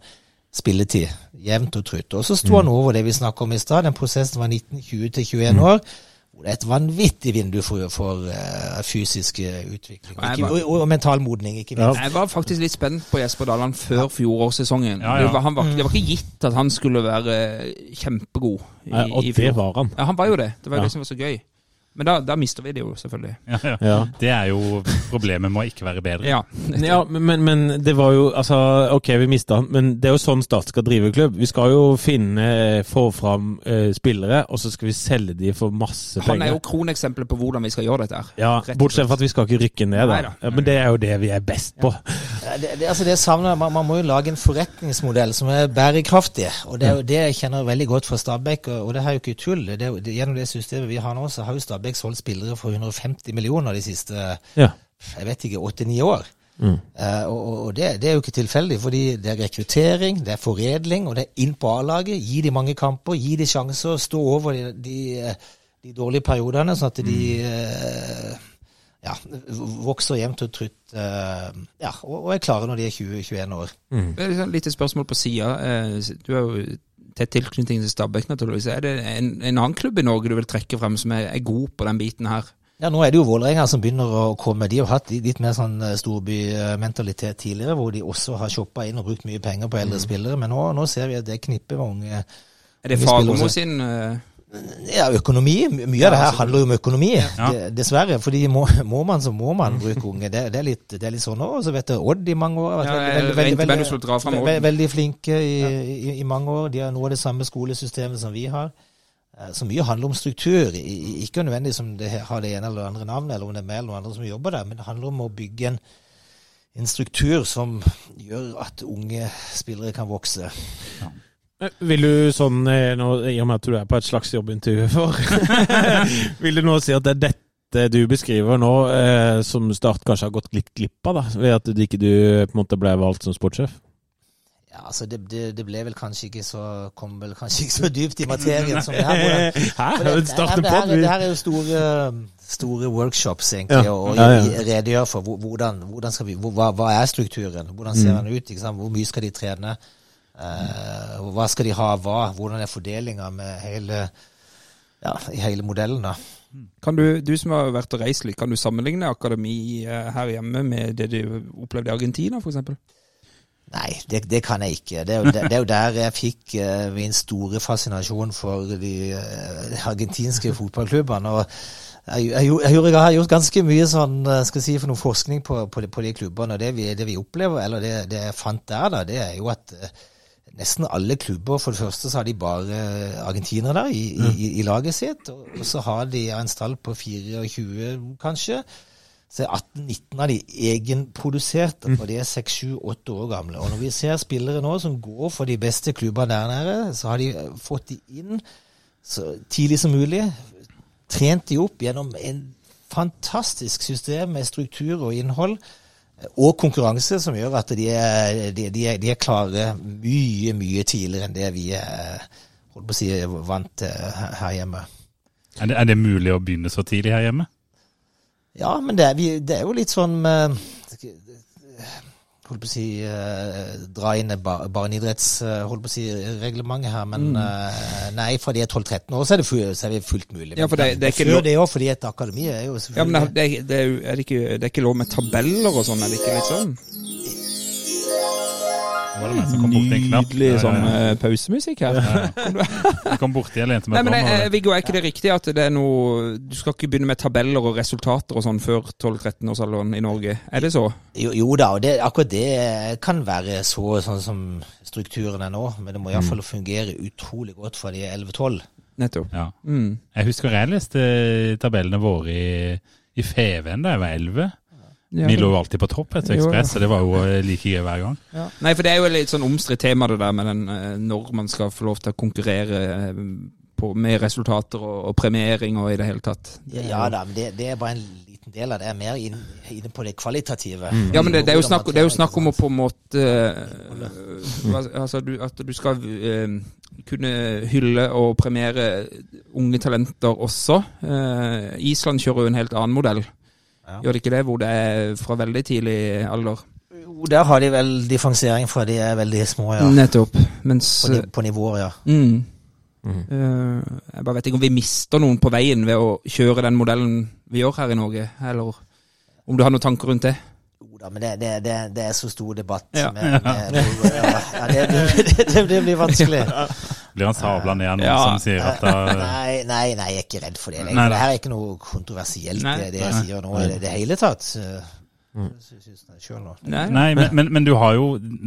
spilletid. Jevnt og trutt. Og så sto han over det vi snakka om i stad. Den prosessen var 1920 til 21 år. Det er et vanvittig vindu for, for uh, fysisk eh, utvikling. Ikke, men- og, og mental modning, ikke minst. Jeg var faktisk litt spent på Jesper Daland før fjorårssesongen. Ja, ja. Det, var, han var, det var ikke gitt at han skulle være kjempegod. I, og i det var han. Ja, han var jo det. Det var Ja. det som var så gøy. Men da, da mister vi det jo, selvfølgelig. Ja, ja. Ja. Det er jo problemet med å ikke være bedre. Ja. Ja, men, men det var jo Altså, ok, vi mista han, men det er jo sånn Start skal drive klubb. Vi skal jo finne, få fram uh, spillere, og så skal vi selge de for masse penger. Han er jo kroneksempelet på hvordan vi skal gjøre dette her. Ja, Bortsett fra at vi skal ikke rykke ned, da. Neida. Ja, men det er jo det vi er best på. Ja, Det, det, altså det savner, man, man må jo lage en forretningsmodell som er bærekraftig. og Det er jo det jeg kjenner veldig godt fra Stabæk. Og, og det er jo ikke tull. Det, det, gjennom det systemet vi har nå, så har jo Stabæk solgt spillere for 150 millioner de siste Ja. jeg vet ikke, åtte-ni år. Mm. og og, og det, det er jo ikke tilfeldig, fordi det er rekruttering, det er foredling, og det er inn på A-laget. Gi de mange kamper, gi de sjanser, stå over de, de, de dårlige periodene, sånn at de eh, ja, vokser jevnt og trutt uh, ja, og, og er klare når de er 20-21 år. Det er liksom et lite spørsmål på sida. Du er jo tett tilknytning til Stabæk, naturligvis. Er det en, en annen klubb i Norge du vil trekke frem som er, er god på den biten her? Ja, Nå er det jo Vålerenga som begynner å komme. De har hatt litt mer sånn eh, storbymentalitet tidligere, hvor de også har shoppa inn og brukt mye penger på eldre spillere. Men nå, nå ser vi at det knipper mange. med unge Er det Fagermo sin eh, Ja, økonomi. My- Mye av det her handler jo om økonomi, Ja. dessverre. fordi må, må man, så må man bruke unge. Det, det, er, litt, det er litt sånn Og så vet jeg Odd i mange år. Ja, veldig, veldig, veldig, veldig, flinke i, i, i mange år. De har noe av det samme skolesystemet som vi har. Eh, Så mye handler om struktur. Ikke nødvendigvis om det har det ene eller det andre navnet, eller om det er meg eller noen andre som jobber der, men det handler om å bygge en, en struktur som gjør at unge spillere kan vokse. Eh, Vil du sånn, eh, nå, i og med at du er på et slags jobbintervju for Vil du nå si at det er dette du beskriver nå, eh, som Start kanskje har gått litt glipp av, da, ved at du ikke du på en måte ble valgt som sportssjef? Ja, altså det, det, det ble vel kanskje ikke så kom vel kanskje ikke så dypt i materien som det her. Hvordan, Hæ? Det, det, Starte det, her, det her er jo store, store workshops, egentlig, Ja, og ja. redegjøre for hvordan, hvordan skal vi, hva, hva er strukturen, hvordan Mm. ser den ut, ikke sant? hvor mye skal de trene, Eh, hva skal de ha av hva, hvordan er fordelinga med hele, ja, i hele modellen da. Kan du, du som har vært og reist litt, kan du sammenligne akademi eh, her hjemme med det du opplevde i Argentina, f.eks.? Nei, det, det kan jeg ikke. Det er jo, det, det er jo der jeg fikk uh, min store fascinasjon for de uh, argentinske fotballklubbene. og jeg, jeg, jeg, jeg har gjort ganske mye sånn, skal si, for noe forskning på, på, de, på de klubbene. og Det vi, det vi opplever, eller det, det jeg fant der, da, det er jo at eh, nesten alle klubber For det første så har de bare argentinere der i, i, i, i laget sitt. Og så har de en stall på 24, kanskje. Så er 18-19 av de egenproduserte, og de er 6-7-8 år gamle. Og når vi ser spillere nå som går for de beste klubbene der nære, så har de fått de inn så tidlig som mulig. Trent de opp gjennom en fantastisk system med struktur og innhold. Eh, Og konkurranse som gjør at de er, de, de er, de er klare mye, mye tidligere enn det vi er holdt på å si, vant til her her hjemme. Er det, er det mulig å begynne så tidlig her hjemme? Ja, men det er, vi, det er jo litt sånn med Holdt på å si eh, Dra inn bar, barneidretts eh, her, men eh, nei, fra de er 12-13 år, så er det, så er det fullt mulig. Ja, for det- det er ikke Før lov- det òg, fordi et akademi er jo Ja, men det, det, er, det, er ikke, det er ikke lov med tabeller og sånn, er det ikke litt sånn? Var det som kom en knapp? Nydelig sånn ja, ja. eh, pausemusikk her. Jeg kom borti og lente meg eh, Viggo, er ikke det riktig at det er noe Du skal ikke begynne med tabeller og resultater og sånn før 12-13-årsalderen i Norge? Er det så? Jo, jo da, og det, akkurat det kan være så sånn som strukturen er nå, men det må iallfall fungere utrolig godt for de 11-12. Nettopp. Ja. Mm. Jeg husker jeg leste tabellene våre i, i Feven da jeg var 11. Ja, Vi lå jo alltid på topp etter ja. Ekspress, så det var jo eh, like gøy hver gang. Nei, for det er jo et litt sånn omstridt tema det der med den, eh, når man skal få lov til å konkurrere eh, på, med resultater og, og premiering og i det hele tatt. Ja, ja da, men det, det er bare en liten del av det. Jeg er mer inn- inne på det kvalitative. Ja, men det, det, er jo snakk, det er jo snakk om å på en måte uh, altså, du, At du skal uh, kunne hylle og premiere unge talenter også. Uh, Island kjører jo en helt annen modell. Ja. Gjør det ikke det, hvor det er fra veldig tidlig alder? Jo, der har de vel differensiering fra de er veldig små, ja. Nettopp. Mens På, på nivåer, ja. mm, eh, Jeg bare vet ikke om vi mister noen på veien ved å kjøre den modellen vi gjør her i Norge, eller om du har noen tanker rundt det? Jo da, men det, det, det, det er så stor debatt. Ja. Med, med, ja, ja, det, det, det, det blir vanskelig. Blir han sabla ned av noen Ja. som sier at da Nei, nei, nei, jeg er ikke redd for det. Nei, det her er ikke noe kontroversielt, Nei. det, det jeg sier nå i det, det hele tatt. Nå. Nei. Nei, men, men, men du har jo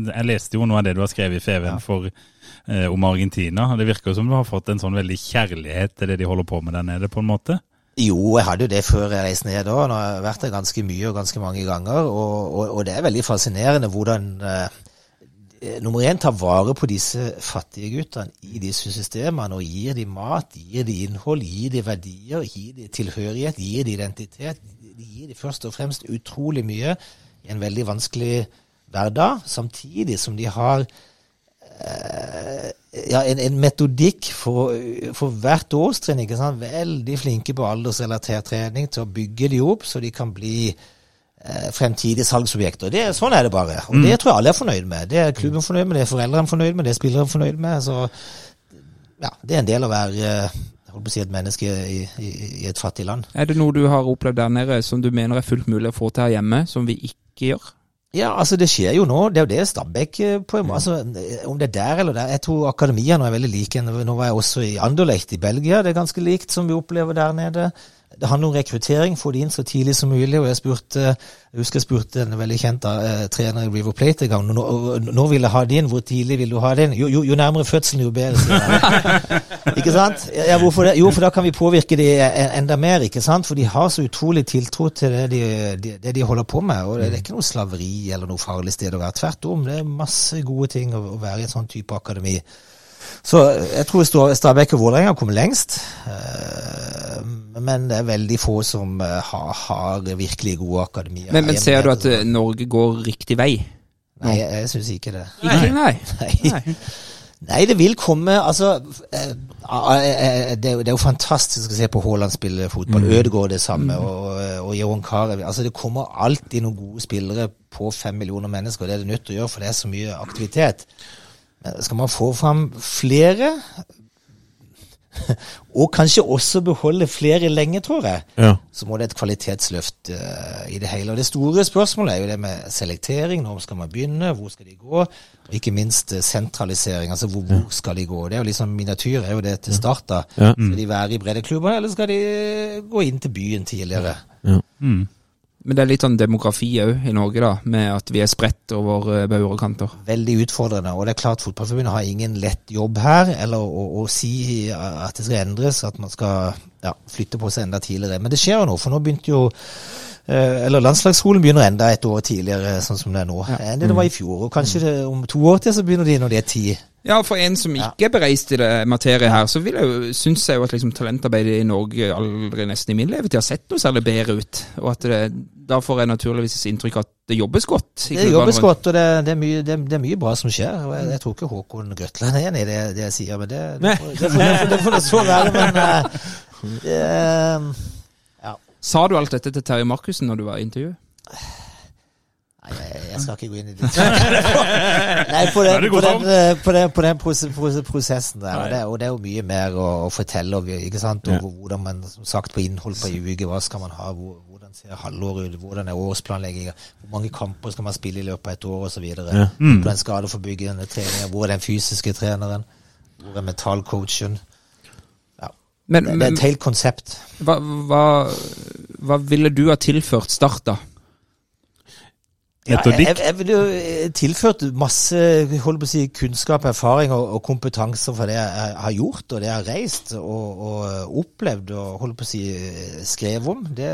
Jeg leste jo noe av det du har skrevet i FVN for, eh, om Argentina. og Det virker som du har fått en sånn veldig kjærlighet til det de holder på med der nede, på en måte. Jo, jeg hadde jo det før jeg reiste ned da. Nå har jeg vært der ganske mye og ganske mange ganger. Og, og, og det er veldig fascinerende hvordan eh, nummer én tar vare på disse fattige guttene i disse systemene og gir dem mat, gir dem innhold, gir dem verdier, gir dem tilhørighet, gir dem identitet. De gir dem først og fremst utrolig mye i en veldig vanskelig hverdag, samtidig som de har eh, ja, en, en metodikk for, for hvert årstrinn. Veldig flinke på aldersrelatert trening til å bygge dem opp, så de kan bli eh, fremtidige salgsobjekter. Det, sånn er det bare. Og det tror jeg alle er fornøyd med. Det er klubben fornøyd med, det er foreldrene fornøyd med, det er spillere fornøyd med. Så ja, det er en del av å være eh, holdt på å si et menneske i, i, i et fattig land. Er det noe du har opplevd der nede som du mener er fullt mulig å få til her hjemme, som vi ikke gjør? Ja, altså det skjer jo nå. Det er jo det Stabæk eh, på en måte, altså, Om det er der eller der Jeg tror akademiene er veldig like. Nå var jeg også i Anderlecht i Belgia. Det er ganske likt som vi opplever der nede. Det handler om rekruttering, få de inn så tidlig som mulig. og Jeg spurte, jeg husker jeg spurte en veldig kjent eh, trener i River Plate en gang. Når, når vil jeg ha det inn? Hvor tidlig vil du ha det inn? Jo, jo, jo nærmere fødselen, jo bedre. ikke sant? Ja, hvorfor det? Jo, for da kan vi påvirke de enda mer. ikke sant? For de har så utrolig tiltro til det de, de, det de holder på med. og Det er ikke noe slaveri eller noe farlig sted å være. Tvert om. Det er masse gode ting å, å være i en sånn type akademi. Så jeg tror Stabæk og Vålerenga kommer lengst. Eh, Men det er veldig få som eh, har, har virkelig gode akademier. Men, men ser du at eh, Norge går riktig vei? Nei, jeg, jeg syns ikke det. Ikke? Nei. Nei. Nei, det vil komme Altså, det, er jo- fantastisk å se på Haaland spille fotball. Ødegaard det samme, og, og Johan Carew. Altså, det kommer alltid noen gode spillere på fem millioner mennesker. Det er det nødt til å gjøre, for det er så mye aktivitet. Men skal man få fram flere, og kanskje også beholde flere lenge, tror jeg, Ja. så må det et kvalitetsløft uh, i det hele. Og det store spørsmålet er jo det med selektering. Når skal man begynne? Hvor skal de gå? Og ikke minst eh, sentralisering. Altså hvor, hvor skal de gå? Det er jo liksom Miniatyr er jo det til start. da. Ja. Skal de være i breddeklubber, eller skal de gå inn til byen tidligere? Men det er litt sånn demografi òg i Norge, da, med at vi er spredt over eh, bauger og kanter. Veldig utfordrende. Og det er klart Fotballforbundet har ingen lett jobb her, eller å, å si at det skal endres, at man skal ja, flytte på seg enda tidligere. Men det skjer jo nå, for nå begynte jo eh, eller Landslagsskolen begynner enda et år tidligere, sånn som det er nå, enn det det var i fjor. Og kanskje det, om to år til så begynner de når de er ti. Ja, for en som ikke er bereist i det materiet her, så vil jeg jo, syns jeg jo at liksom talentarbeidet i Norge aldri nesten i min levetid har sett noe særlig bedre ut. Og at det, da får jeg naturligvis inntrykk av at det jobbes godt. Det jobbes godt, og det, det, er mye, det, er mye bra som skjer. Og jeg, jeg tror ikke Håkon Grøtland er enig i det, det jeg sier, men det, det får det så være. Men uh, uh, ja. Sa du alt dette til Terje Markussen når du var i intervjuet? Nei, jeg, jeg skal ikke gå inn i det. Nei, på den, på den, eh, på den, på den prose- prose- prosessen der. Og det, og det er jo mye mer å, å fortelle og ikke sant, over hvordan man som sagt på innhold på en uke. Hva skal man ha? Hvor, hvordan ser halvåret ut? Hvordan er årsplanlegginga? Hvor mange kamper skal man spille i løpet av et år osv.? Ja. Hvordan skadeforbyggende trening, Hvor er den fysiske treneren? Hvor er mentalcoachen? Men, Det, det er et helt konsept. hva, hva, hva ville du ha tilført Start, da? Ja, jeg, Metodikk. jeg, jeg ville jo eh, tilført masse holdt på å si, kunnskap, erfaring og, og kompetanse for det jeg har gjort, og det jeg har reist og, og eh, opplevd og holdt på å si eh, skrevet om. Det,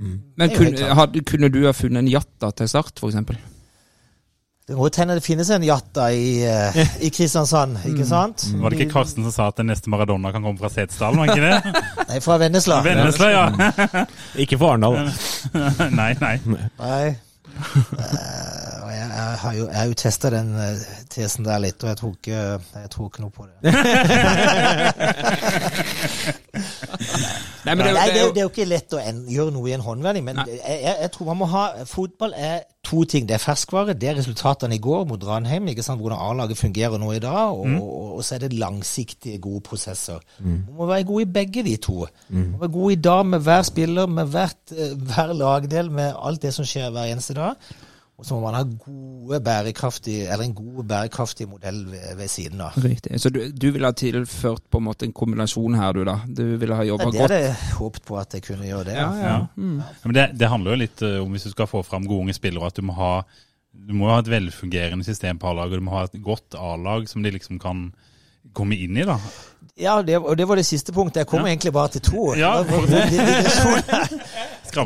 Men jo helt kunne, hadde, kunne du ha funnet en jatta til Start, f.eks.? det må hende det finnes en jatta i, i Kristiansand, ikke sant? Var det ikke Karsten som sa at den neste Maradona kan komme fra Setesdal, var ikke det? Nei, fra Vennesla. Vennesla, ja. Ikke for Arendal. Nei, nei. Nei. Eh, og jeg, jeg har jo, jeg jo testa den eh, tesen der litt, og jeg ikke, jeg ikke noe på det. Nei, men det, Nei, det, det, er jo- ikke lett å en, gjøre noe i en håndvending, men jeg, jeg, tror man må ha Fotball er to ting. Det er ferskvare, det er resultatene i går mot Ranheim, ikke sant? hvordan A-laget fungerer nå i dag, og, og, og så er det langsiktige, gode prosesser. Man må være god i begge de to. Man må være god i dag med hver spiller, med hvert, eh, hver lagdel, med alt det som skjer hver eneste dag. Og så må man ha gode, bærekraftige, eller en god, bærekraftig modell ved, ved siden av. Riktig. Så du, du ville ha tilført på en måte en kombinasjon her, du da? Du ville ha jobba Det godt? hadde jeg håpet på at jeg kunne gjøre det. Ja, ja. Ja. Ja, Men det, det handler jo litt eh, om hvis du skal få fram gode unge spillere, at du må ha du må ha et velfungerende system på A-laget, du må ha et godt A-lag som de liksom kan komme inn i, da. Ja, det, og det var det siste punktet. Jeg kom Ja. egentlig bare til to. Ja,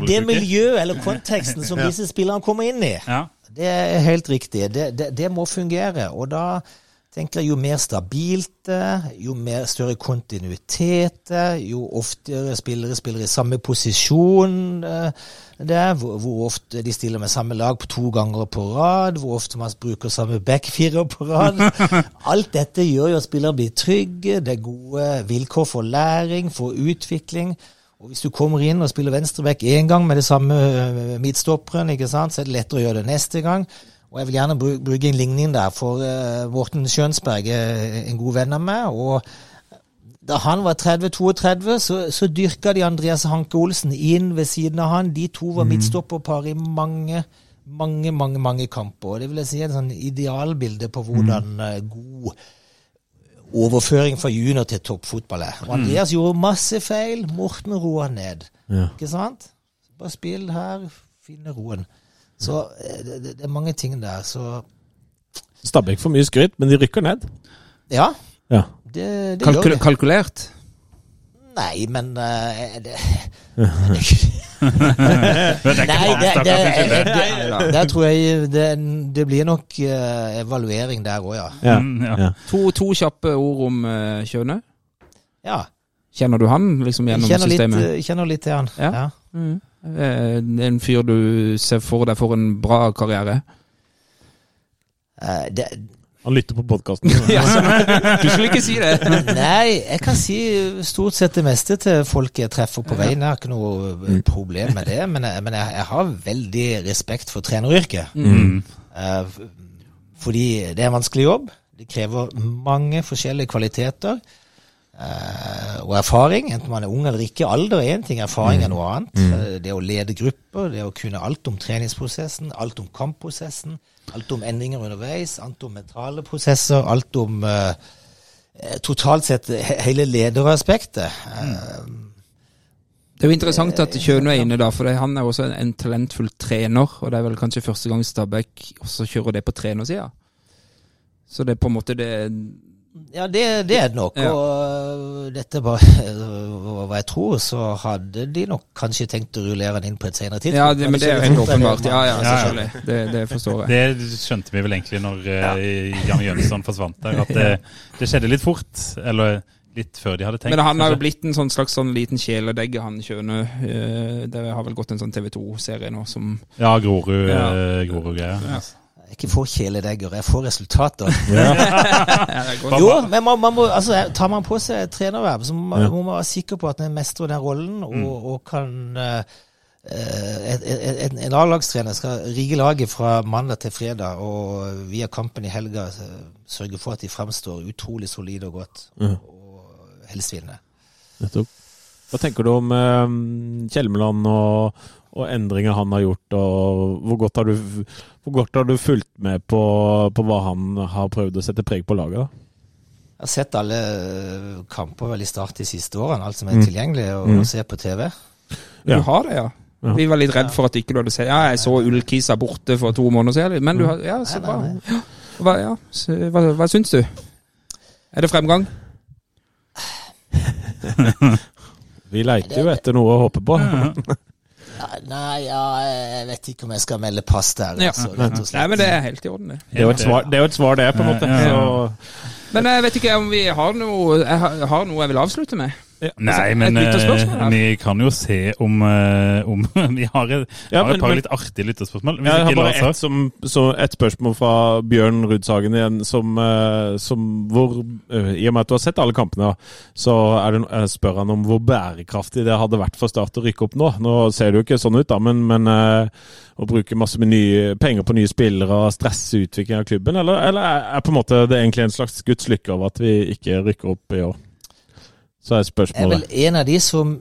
det- miljøet eller konteksten som disse spillerne kommer inn i. Ja. Det er helt riktig. Det, det, det må fungere. Og da tenker jo mer stabilt det er, jo mer større kontinuitet er, jo oftere spillere spiller i samme posisjon eh, det er, hvor, hvor ofte de stiller med samme lag på to ganger på rad, hvor ofte man bruker samme backfirer på rad. Alt dette gjør jo at spillere blir trygge, det er gode vilkår for læring, for utvikling. Og hvis du kommer inn og spiller venstreback én gang med det samme midtstopperen, så er det lettere å gjøre det neste gang. Og jeg vil gjerne bruke en ligning der, for uh, Morten Skjønsberg er en god venn av meg. og da han var 30-32, så, så dyrka de Andreas Hanke Olsen inn ved siden av han. De to var midtstopperpar i mange, mange, mange mange kamper. Og det vil jeg si er et sånn idealbilde på hvordan eh, god overføring fra junior til toppfotball er. Og Andreas gjorde masse feil. Morten roa ned. Ja. Ikke sant? Bare spill her, finne roen. Så eh, det, det, det er mange ting der. Så Stabæk får mye skryt, men de rykker ned. ja, Ja. det, det gjør de. kalkulert? Nei, men uh, det, Det Nei, det, Hagstad, det, kanskje. det, det, der tror jeg det, det blir nok uh, evaluering der òg, ja. Ja. Mm, ja. ja. To, to kjappe ord om uh, Kjøne. ja. Kjenner du han liksom gjennom kjenner systemet? Litt, kjenner litt til han. Ja. Ja. Mm. Eh, En fyr du ser for deg for en bra karriere? Uh, det, Han lytter på podkasten. Ja, du skulle ikke si det! nei, jeg kan si stort sett det meste til folk jeg treffer på veien. Jeg har ikke noe eh, problem med det, men, jeg, men jeg, jeg har veldig respekt for treneryrket. Mm. Uh, fordi det er en vanskelig jobb. Det krever mange forskjellige kvaliteter. Eh, og erfaring, enten man er ung eller ikke. Alder er én ting, erfaring er noe annet. Mm. Det å lede grupper, det å kunne alt om treningsprosessen, alt om kampprosessen, alt om endringer underveis, alt om mentale prosesser, alt om eh, eh, totalt sett hele lederaspektet. Mm. Det er jo interessant at Kjønø er inne da, for han er også en, en talentfull trener. Og det er vel kanskje første gang Stabæk også kjører det på trenersida. Så det er på en måte det Ja, det, det er det nok. Ja. Og øh, dette var hva jeg tror, så hadde de nok kanskje tenkt å rullere den inn på et senere tidspunkt. Ja, det, men det er jo helt åpenbart. Ja, ja, selvfølgelig. Det, det forstår jeg. Det skjønte vi vel egentlig når uh, Jan Jønsson forsvant der, at det, det skjedde litt fort. Eller litt før de hadde tenkt. Men han har jo blitt en sånn slags sånn liten kjæledegge, han Kjøne. Eh, Det har vel gått en sånn TV 2-serie nå som Ja, Grorud, Ja. Ikke får kjæledegger, jeg får resultater. ja. Jo, men man, man må, altså, tar man på seg trenerverv, så må man, Ja. må man være sikker på at man mestrer den rollen, og, Mm. og kan uh, et, et, et, En A-lagstrener skal rigge laget fra mandag til fredag, og via kampen i helga eh, sørge for at de fremstår utrolig solide og godt, Mhm. og helst. Nettopp. Hva tenker du om eh, Kjelmeland og, og endringer han har gjort, og hvor godt har du, hvor godt har du fulgt med på, på hva han har prøvd å sette preg på laget? da? Jeg har sett alle kamper vel i start de siste årene, alt som er Mm. tilgjengelig å Mm. se på TV. Ja. Du har det, ja. Ja. Vi var litt redd for at ikke du hadde sett Ja, jeg så Ullkisa borte for to måneder siden, men du har Ja, så bra. Hva, ja, så, hva, hva syns du? Er det fremgang? Vi leiter jo etter noe å håpe på. Nei, ja, jeg vet ikke om jeg skal melde pass der. Ja. Altså, rett og slett. Nei, men det er helt i orden, det. Det er jo et svar, det, er jo et svar det, på en måte. Ja, ja, ja. Så, Men jeg vet ikke om vi har noe Jeg har, har noe jeg vil avslutte med. Nei, men lytterspørsmål eh, vi kan jo se om, eh, om Vi har, et, Ja, har men- par men- litt artige lytterspørsmål. Ja, jeg har bare ett som- et spørsmål fra Bjørn Rudsagen igjen, som, eh, som hvor I og med at du har sett alle kampene, så det, spør han om hvor bærekraftig det hadde vært for Start å rykke opp nå. Nå ser det jo ikke sånn ut, da, men, men å bruke masse med nye, penger på nye spillere og stresse utvikling av klubben, eller, eller er, er på en måte det egentlig en slags Guds lykke over at vi ikke rykker opp i år? Så er Jeg er vel en av de som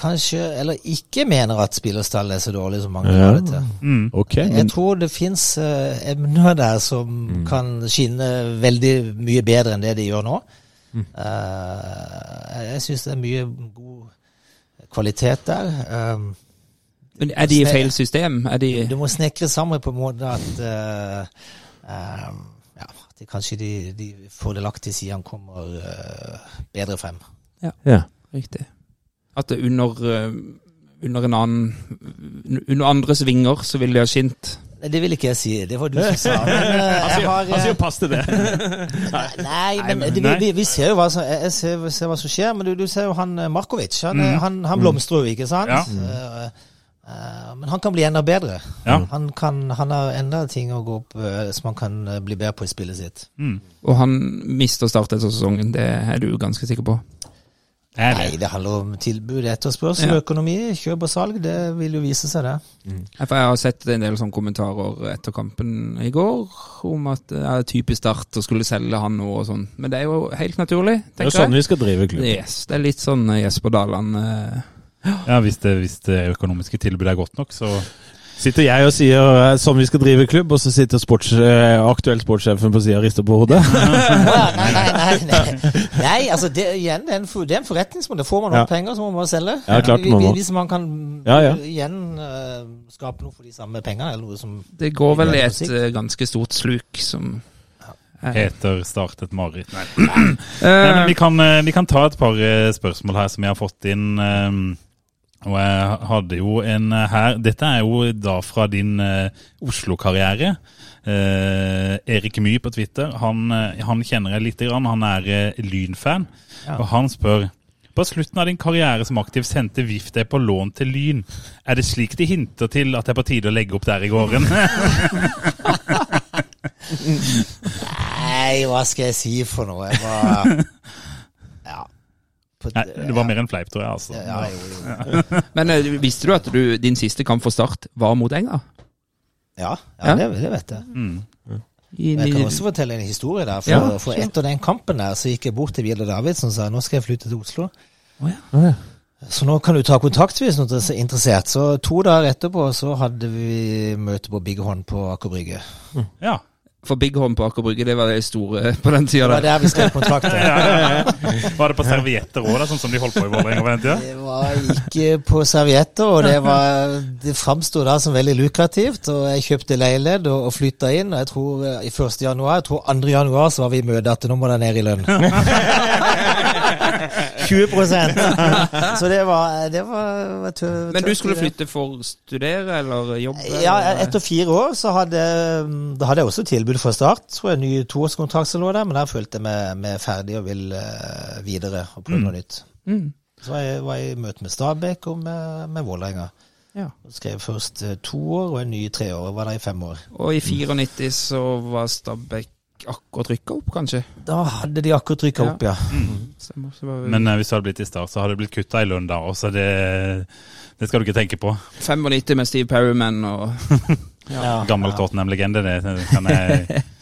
kanskje, eller ikke mener at spillerstallet er så dårlig som mange Ja. har det til. Mm. Okay, Jeg men tror det fins emner der som kan skinne veldig mye bedre enn det de gjør nå. Eh, jeg syns det er mye god kvalitet der. Um, Men er de i feil system? Er de du må snekre sammen på en måte at eh, um, ja, at de, kanskje de, de fordelaktige sidene kommer eh, bedre frem. Ja. Riktig. At det under, eh, under en annen Under andres vinger så ville det ha skint. Det vil ikke jeg si, det var du som sa. Men, eh, jeg har, Han sier jo pass til det. Nei, men, men- det, vi, vi, ser jo hva som, jeg ser, ser hva som skjer, men du, du ser jo han eh, Markovic. Han, mm. han, han blomstrer jo, ikke sant? Ja. Så, uh, men han kan bli enda bedre. Ja. Han, kan, han har enda ting å gå opp eh, som han kan eh, bli bedre på i spillet sitt. Mm. Og han mister start etter sesongen, det er du ganske sikker på? Er Nei, det? det handler om tilbud, etterspørsel, Ja. økonomi, kjøp og salg. Det vil jo vise seg, det. Mm. For jeg har sett en del sånne kommentarer etter kampen i går om at det er typisk Start å skulle selge han nå og sånn. Men det er jo helt naturlig, Det er jo sånn vi skal drive klubb. Yes, det er litt sånn Jesper Daland eh, Ja, hvis det, hvis det økonomiske tilbudet er godt nok, så Sitter jeg og sier eh, sånn vi skal drive klubb, og så sitter sports, eh, aktuell sportssjefen på sida og rister på hodet? Nei, nei, nei, nei. nei altså det, igjen, det er en, det er en forretningsmodell. Får man noen Ja. penger, så må man selge. Ja, klart man må. Hvis man kan Ja, ja. igjen uh, skape noe for de samme pengene, eller noe som Det går vel i et eh, ganske stort sluk som er- heter Startet Marit. mareritt. Nei. Nei, men vi kan, vi kan ta et par spørsmål her som jeg har fått inn. eh, Og jeg hadde jo en eh, her Dette er jo da fra din eh, Oslo-karriere. Eh, Erik Mye på Twitter. Han, han kjenner jeg lite grann. Han er eh, Lyn-fan. Og han spør på slutten av din karriere som aktiv sendte VIF deg på lån til Lyn. Er det slik de hinter til at det er på tide å legge opp der i gården? Nei, hva skal jeg si for noe? Jeg var Ja. Nei, det var mer enn fleip, tror jeg. altså. ja, jo, jo. Men eh, visste du at du, din siste kamp for Start var mot Enga? Ja, Ja. ja det, det vet jeg. Mm. Men jeg kan også fortelle en historie der. For, Ja, for etter den kampen der, så gikk jeg bort til Vidar Davidsen og sa nå skal jeg flytte til Oslo. Oh, ja. Så nå kan du ta kontakt hvis du er interessert. Så to dager etterpå så hadde vi møte på Big Hånd på Aker Brygge. Ja. For Big Home på Aker Brygge, det var det store på den tida Det var der. vi skrev kontrakten. Var det på servietter òg, sånn som de holdt på i Vålerenga på den tida? Det var ikke på servietter, og det, var, det framsto da som veldig lukrativt. Og jeg kjøpte leilighet og, og flytta inn. Og jeg tror eh, i 1. januar, jeg tror 2. januar så var vi i møte at nå må det ned i lønn. 20% Så det var, det var, tøv, tø, Men du skulle flytte for å studere eller jobbe? Ja, etter fire år så hadde, da hadde jeg også tilbud fra start. Tror jeg en ny toårskontrakt som lå der, men der følte jeg meg, meg ferdig og vil uh, videre og prøve noe nytt. Mm. Så var jeg, var jeg i møte med Stabæk og med, med Vålerenga. Ja. Og Skrev først eh, to år og en ny tre år. Var der i fem år. Og i 94 så var Stabæk akkurat rykka opp, kanskje? Da hadde de akkurat rykka Ja. opp, ja. Mm. Var Men uh, hvis du hadde blitt i Start, så hadde det blitt kutta i lønn da. Det, det skal du ikke tenke på. 95 med Steve Perryman og ja. Gammel Tottenham-legende, det kan jeg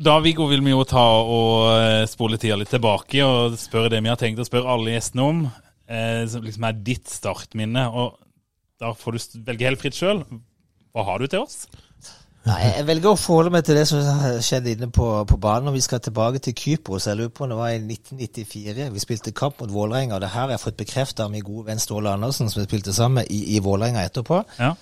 Da, Viggo, vil vi jo ta og eh, spole tida litt tilbake og spørre det vi har tenkt å spørre alle gjestene om. Eh, som liksom er ditt startminne. Og da får du velge helt fritt sjøl. Hva har du til oss? Nei, jeg velger å forholde meg til det som skjedde inne på, på banen. Og vi skal tilbake til Kypros. Jeg lurer på om det var i 1994. Vi spilte kamp mot Vålerenga. Og det her har jeg fått bekreftet av min gode venn Ståle Andersen, som vi spilte sammen med i, i Vålerenga etterpå. Ja.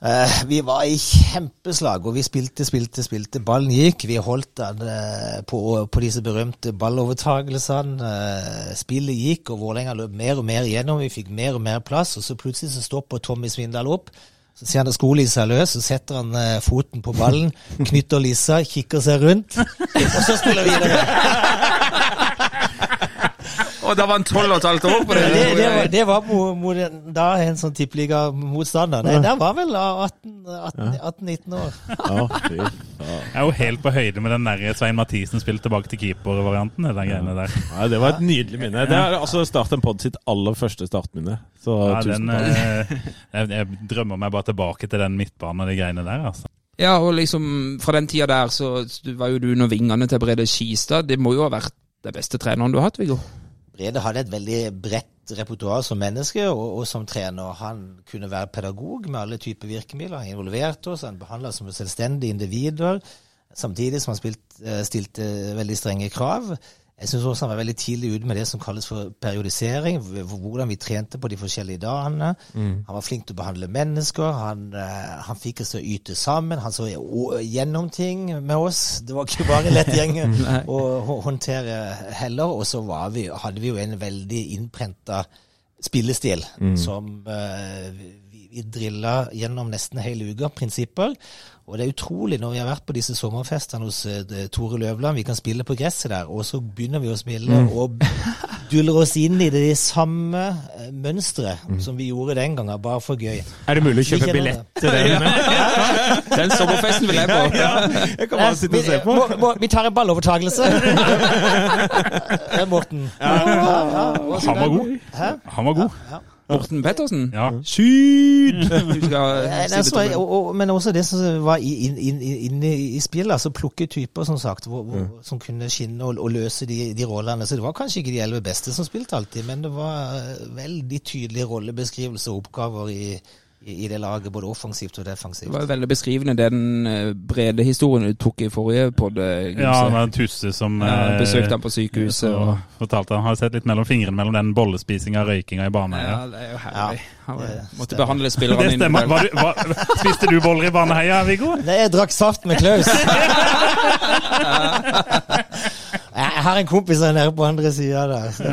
Eh, vi var i kjempeslag, og vi spilte, spilte, spilte. Ballen gikk. Vi holdt den uh, på, på disse berømte ballovertagelsene. Uh, spillet gikk, og Vålerenga løp mer og mer igjennom. Vi fikk mer og mer plass, og så plutselig så stopper Tommy Svindal opp. Så ser han at skolissa løs, så setter han eh, foten på ballen, knytter lissa, kikker seg rundt, og så spiller vi videre. Og da var en tolv og et halvt år på det! Det, det var, det var mot, mot en, da en sånn tippeligamotstander. Nei, der var vel 18-19 år. Ja. Jeg er jo helt på høyde med den der Svein Mathisen spilte tilbake til keeper-varianten. Den greiene der. Nei, det var et nydelig minne. Det er altså Start en pod sitt aller første startminne. Så Ja, tusen den, takk. eh, jeg, jeg drømmer meg bare tilbake til den midtbanen og de greiene der. altså. Ja, og liksom fra den tida der så så var jo du under vingene til Brede Skistad. Det må jo ha vært den beste treneren du har hatt, Viggo? Brede hadde et veldig bredt repertoar som menneske og, og som trener. Han kunne være pedagog med alle typer virkemidler. Han involverte oss, han behandla oss som selvstendige individer. Samtidig som han spilt, eh, stilte veldig strenge krav. Jeg syns også han var veldig tidlig ute med det som kalles for periodisering. Hvordan vi trente på de forskjellige dagene. Han var flink til å behandle mennesker. Han, eh, han fikk oss til å yte sammen. Han så gjennom ting med oss. Det var ikke bare en lett gjeng å håndtere heller. Og så var vi, hadde vi jo en veldig innprenta spillestil som uh, vi, vi drilla gjennom nesten hele uka, prinsipper. Og det er utrolig når vi har vært på disse sommerfestene hos uh, Tore Løvland, vi kan spille på gresset der, og så begynner vi å spille og duller oss inn i det samme mønsteret mm. som vi gjorde den gangen, bare for gøy. Er det mulig å kjøpe billett det. til det? Den sommerfesten vil jeg på. Jeg kan bare sitte og se på. Må, må, vi tar en ballovertagelse. Eh, Morten. Ja, ja, Han var god. Han var god. Morten Pettersen. Ja. Syd! Du Eh, si nei, og, og, men også det som var inne inn inn- inne i spillet. altså Plukke typer som sagt, hvor, hvor, som kunne skinne og, og løse de, de rollene. Så Det var kanskje ikke de elleve beste som spilte alltid, men det var eh, veldig tydelige rollebeskrivelser og oppgaver i, i, i det laget, både offensivt og defensivt. Det var veldig beskrivende den eh, brede historien du tok i forrige podd. eh, Ja, det var en tusse som Ja, eh, besøkte han på sykehuset. og Og, fortalte han har sett litt mellom fingrene mellom den bollespisinga og røykinga i barneheia. ja, Ja. det er jo herlig. Han det måtte behandle spillerne Det stemmer. Var du, var, spiste du boller i Baneheia, Viggo? Nei, jeg drakk saft med Klaus. jeg har en kompis der nede på andre sida der. så.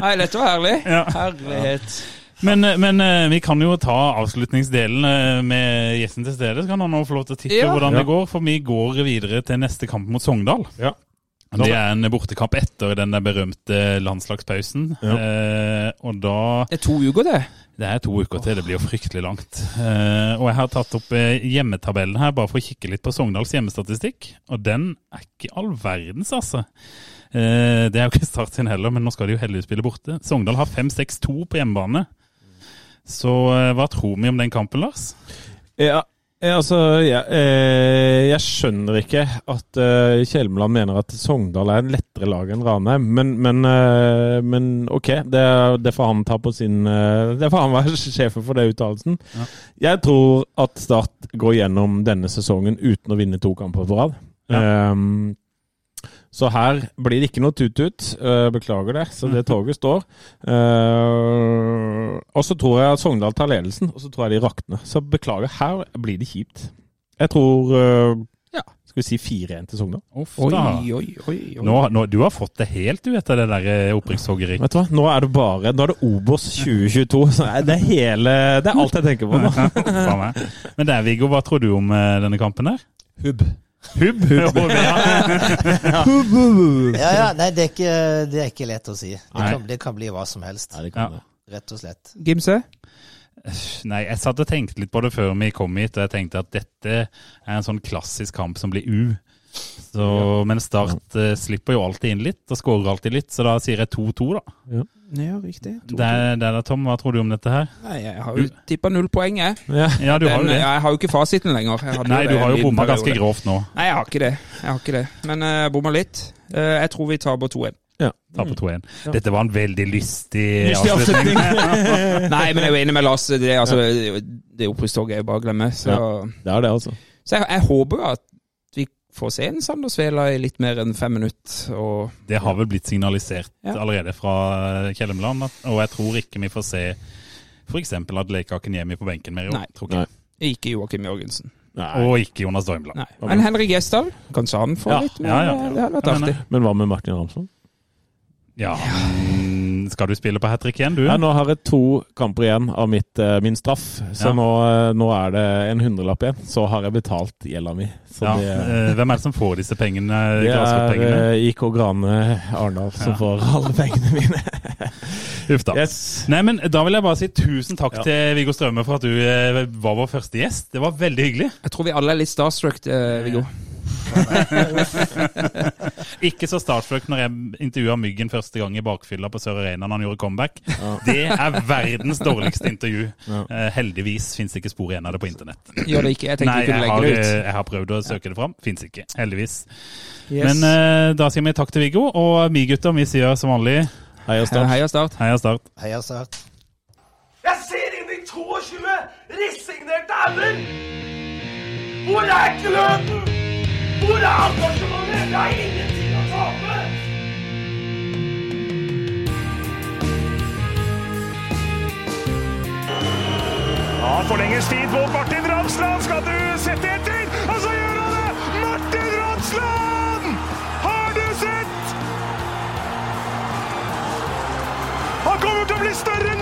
Nei, dette var herlig. Ja. Herlighet. Men, men eh, vi kan jo ta avslutningsdelen eh, med gjesten til stede. Så kan han få lov til å titte Ja. hvordan Ja. det går. For vi går videre til neste kamp mot Sogndal. Ja. Det er en bortekamp etter den der berømte landslagspausen. Ja. Eh, og da Det er to uker, det. Det er to uker til, det blir jo fryktelig langt. Eh, og jeg har tatt opp eh, hjemmetabellen her, bare for å kikke litt på Sogndals hjemmestatistikk. Og den er ikke all verdens, altså. Eh, det er jo ikke Start sin heller, men nå skal de jo heldigvis spille borte. Sogndal har 5-6-2 på hjemmebane. Så eh, hva tror vi om den kampen, Lars? Ja, eh, altså jeg, eh, Jeg skjønner ikke at Kjelmeland mener at Sogndal er en lettere lag enn Ranheim. Men, men, men ok, det, det får han ta på sin Det får han være sjefen for det uttalelsen. Ja. Jeg tror at Start går gjennom denne sesongen uten å vinne to kamper på rad. Ehm, så her blir det ikke noe tut-tut. Eh, beklager det. Så det toget står. Eh, og så tror jeg at Sogndal tar ledelsen, og så tror jeg de rakner. Så beklager, her blir det kjipt. Jeg tror eh, Ja. Skal vi si 4-1 til Sogndal? Oi, oi, oi. oi. Nå, nå, du har fått det helt, du, etter det der opprykkshoggeri. Vet du hva, nå er det bare Nå er det Obos 2022. Så er hele Det er alt jeg tenker på nå. Men der, Viggo, hva tror du om denne kampen her? Hubb. Hubb? Hubb. Ja, ja, nei, det er ikke, det er ikke lett å si. Det kan, det kan bli hva som helst, Nei, det kan Ja. rett og slett. Gimse? Nei, jeg satt og tenkte litt på det før vi kom hit, og jeg tenkte at dette er en sånn klassisk kamp som blir U. Så, Men Start eh, slipper jo alltid inn litt, og skårer alltid litt, så da sier jeg 2-2, da. Ja, riktig. To- Det er det er da, Tom, hva tror du om dette her? Nei, jeg har jo tippa null poeng, jeg. Ja. Ja, du har Den, jo det. jeg har jo ikke fasiten lenger. Jeg hadde Nei, du har en jo bomma ganske periode. grovt nå. Nei, jeg har ikke det. Jeg har ikke det. Men eh, jeg bomma litt. Eh, Jeg tror vi taper 2-1. Ja. på 2-1. Dette var en veldig lystig Lystig avslutning. Nei, men jeg er jo enig med Lars. Det, er altså, det opprykkstoget er jo bare å glemme. Så, Det er det, altså. så jeg, jeg håper jo at får se en Sander Svela i litt mer enn fem minutter. Og Det har vel blitt signalisert Ja. allerede fra Kjellemland, og jeg tror ikke vi får se f.eks. Adeleka Akiniemi på benken mer i år. Nei. Tror ikke. Nei. ikke Joakim Jørgensen. Nei. Og ikke Jonas Doimland. Men Henrik Gjesdal, kanskje han får Ja. litt? Men Ja, ja. det hadde vært artig. Men hva med Martin Ramsson? Ja, skal du spille på hat trick igjen, du? Ja, nå har jeg to kamper igjen av mitt, eh, min straff, så Ja. nå, eh, nå er det en hundrelapp igjen. Så har jeg betalt gjelda mi. Så Ja, det, eh, Hvem er det som får disse pengene? det er IK Grane Arendal som Ja. får alle pengene mine. Uff da. Yes. Nei, men Da vil jeg bare si tusen takk Ja. til Viggo Strømme for at du var vår første gjest. Det var veldig hyggelig. Jeg tror vi alle er litt starstruck, Viggo. Ikke så starstruck når jeg intervjua Myggen første gang i bakfylla på Sør Arena når han gjorde comeback. Det er verdens dårligste intervju. Ja. Eh, heldigvis fins ikke spor igjen av det på internett. Gjør det ikke. Jeg tenkte Nei, vi kunne jeg har, legge det ut. eh, jeg har prøvd å søke det fram. Fins ikke. Heldigvis. Yes. Men uh, da sier vi takk til Viggo, og vi gutter vi sier som vanlig Heia Start. Heia Start. Heia Start. Heia Start. Jeg ser inn i 22 resignerte ender! Hvor er gløden? Hvor er advarselsmannen? Jeg har ingenting å tape! Ja, forlenges tid på Martin Ramsland. Skal du sette etter? Og så gjør han det! Martin Ramsland! Har du sett? Han kommer til å bli større enn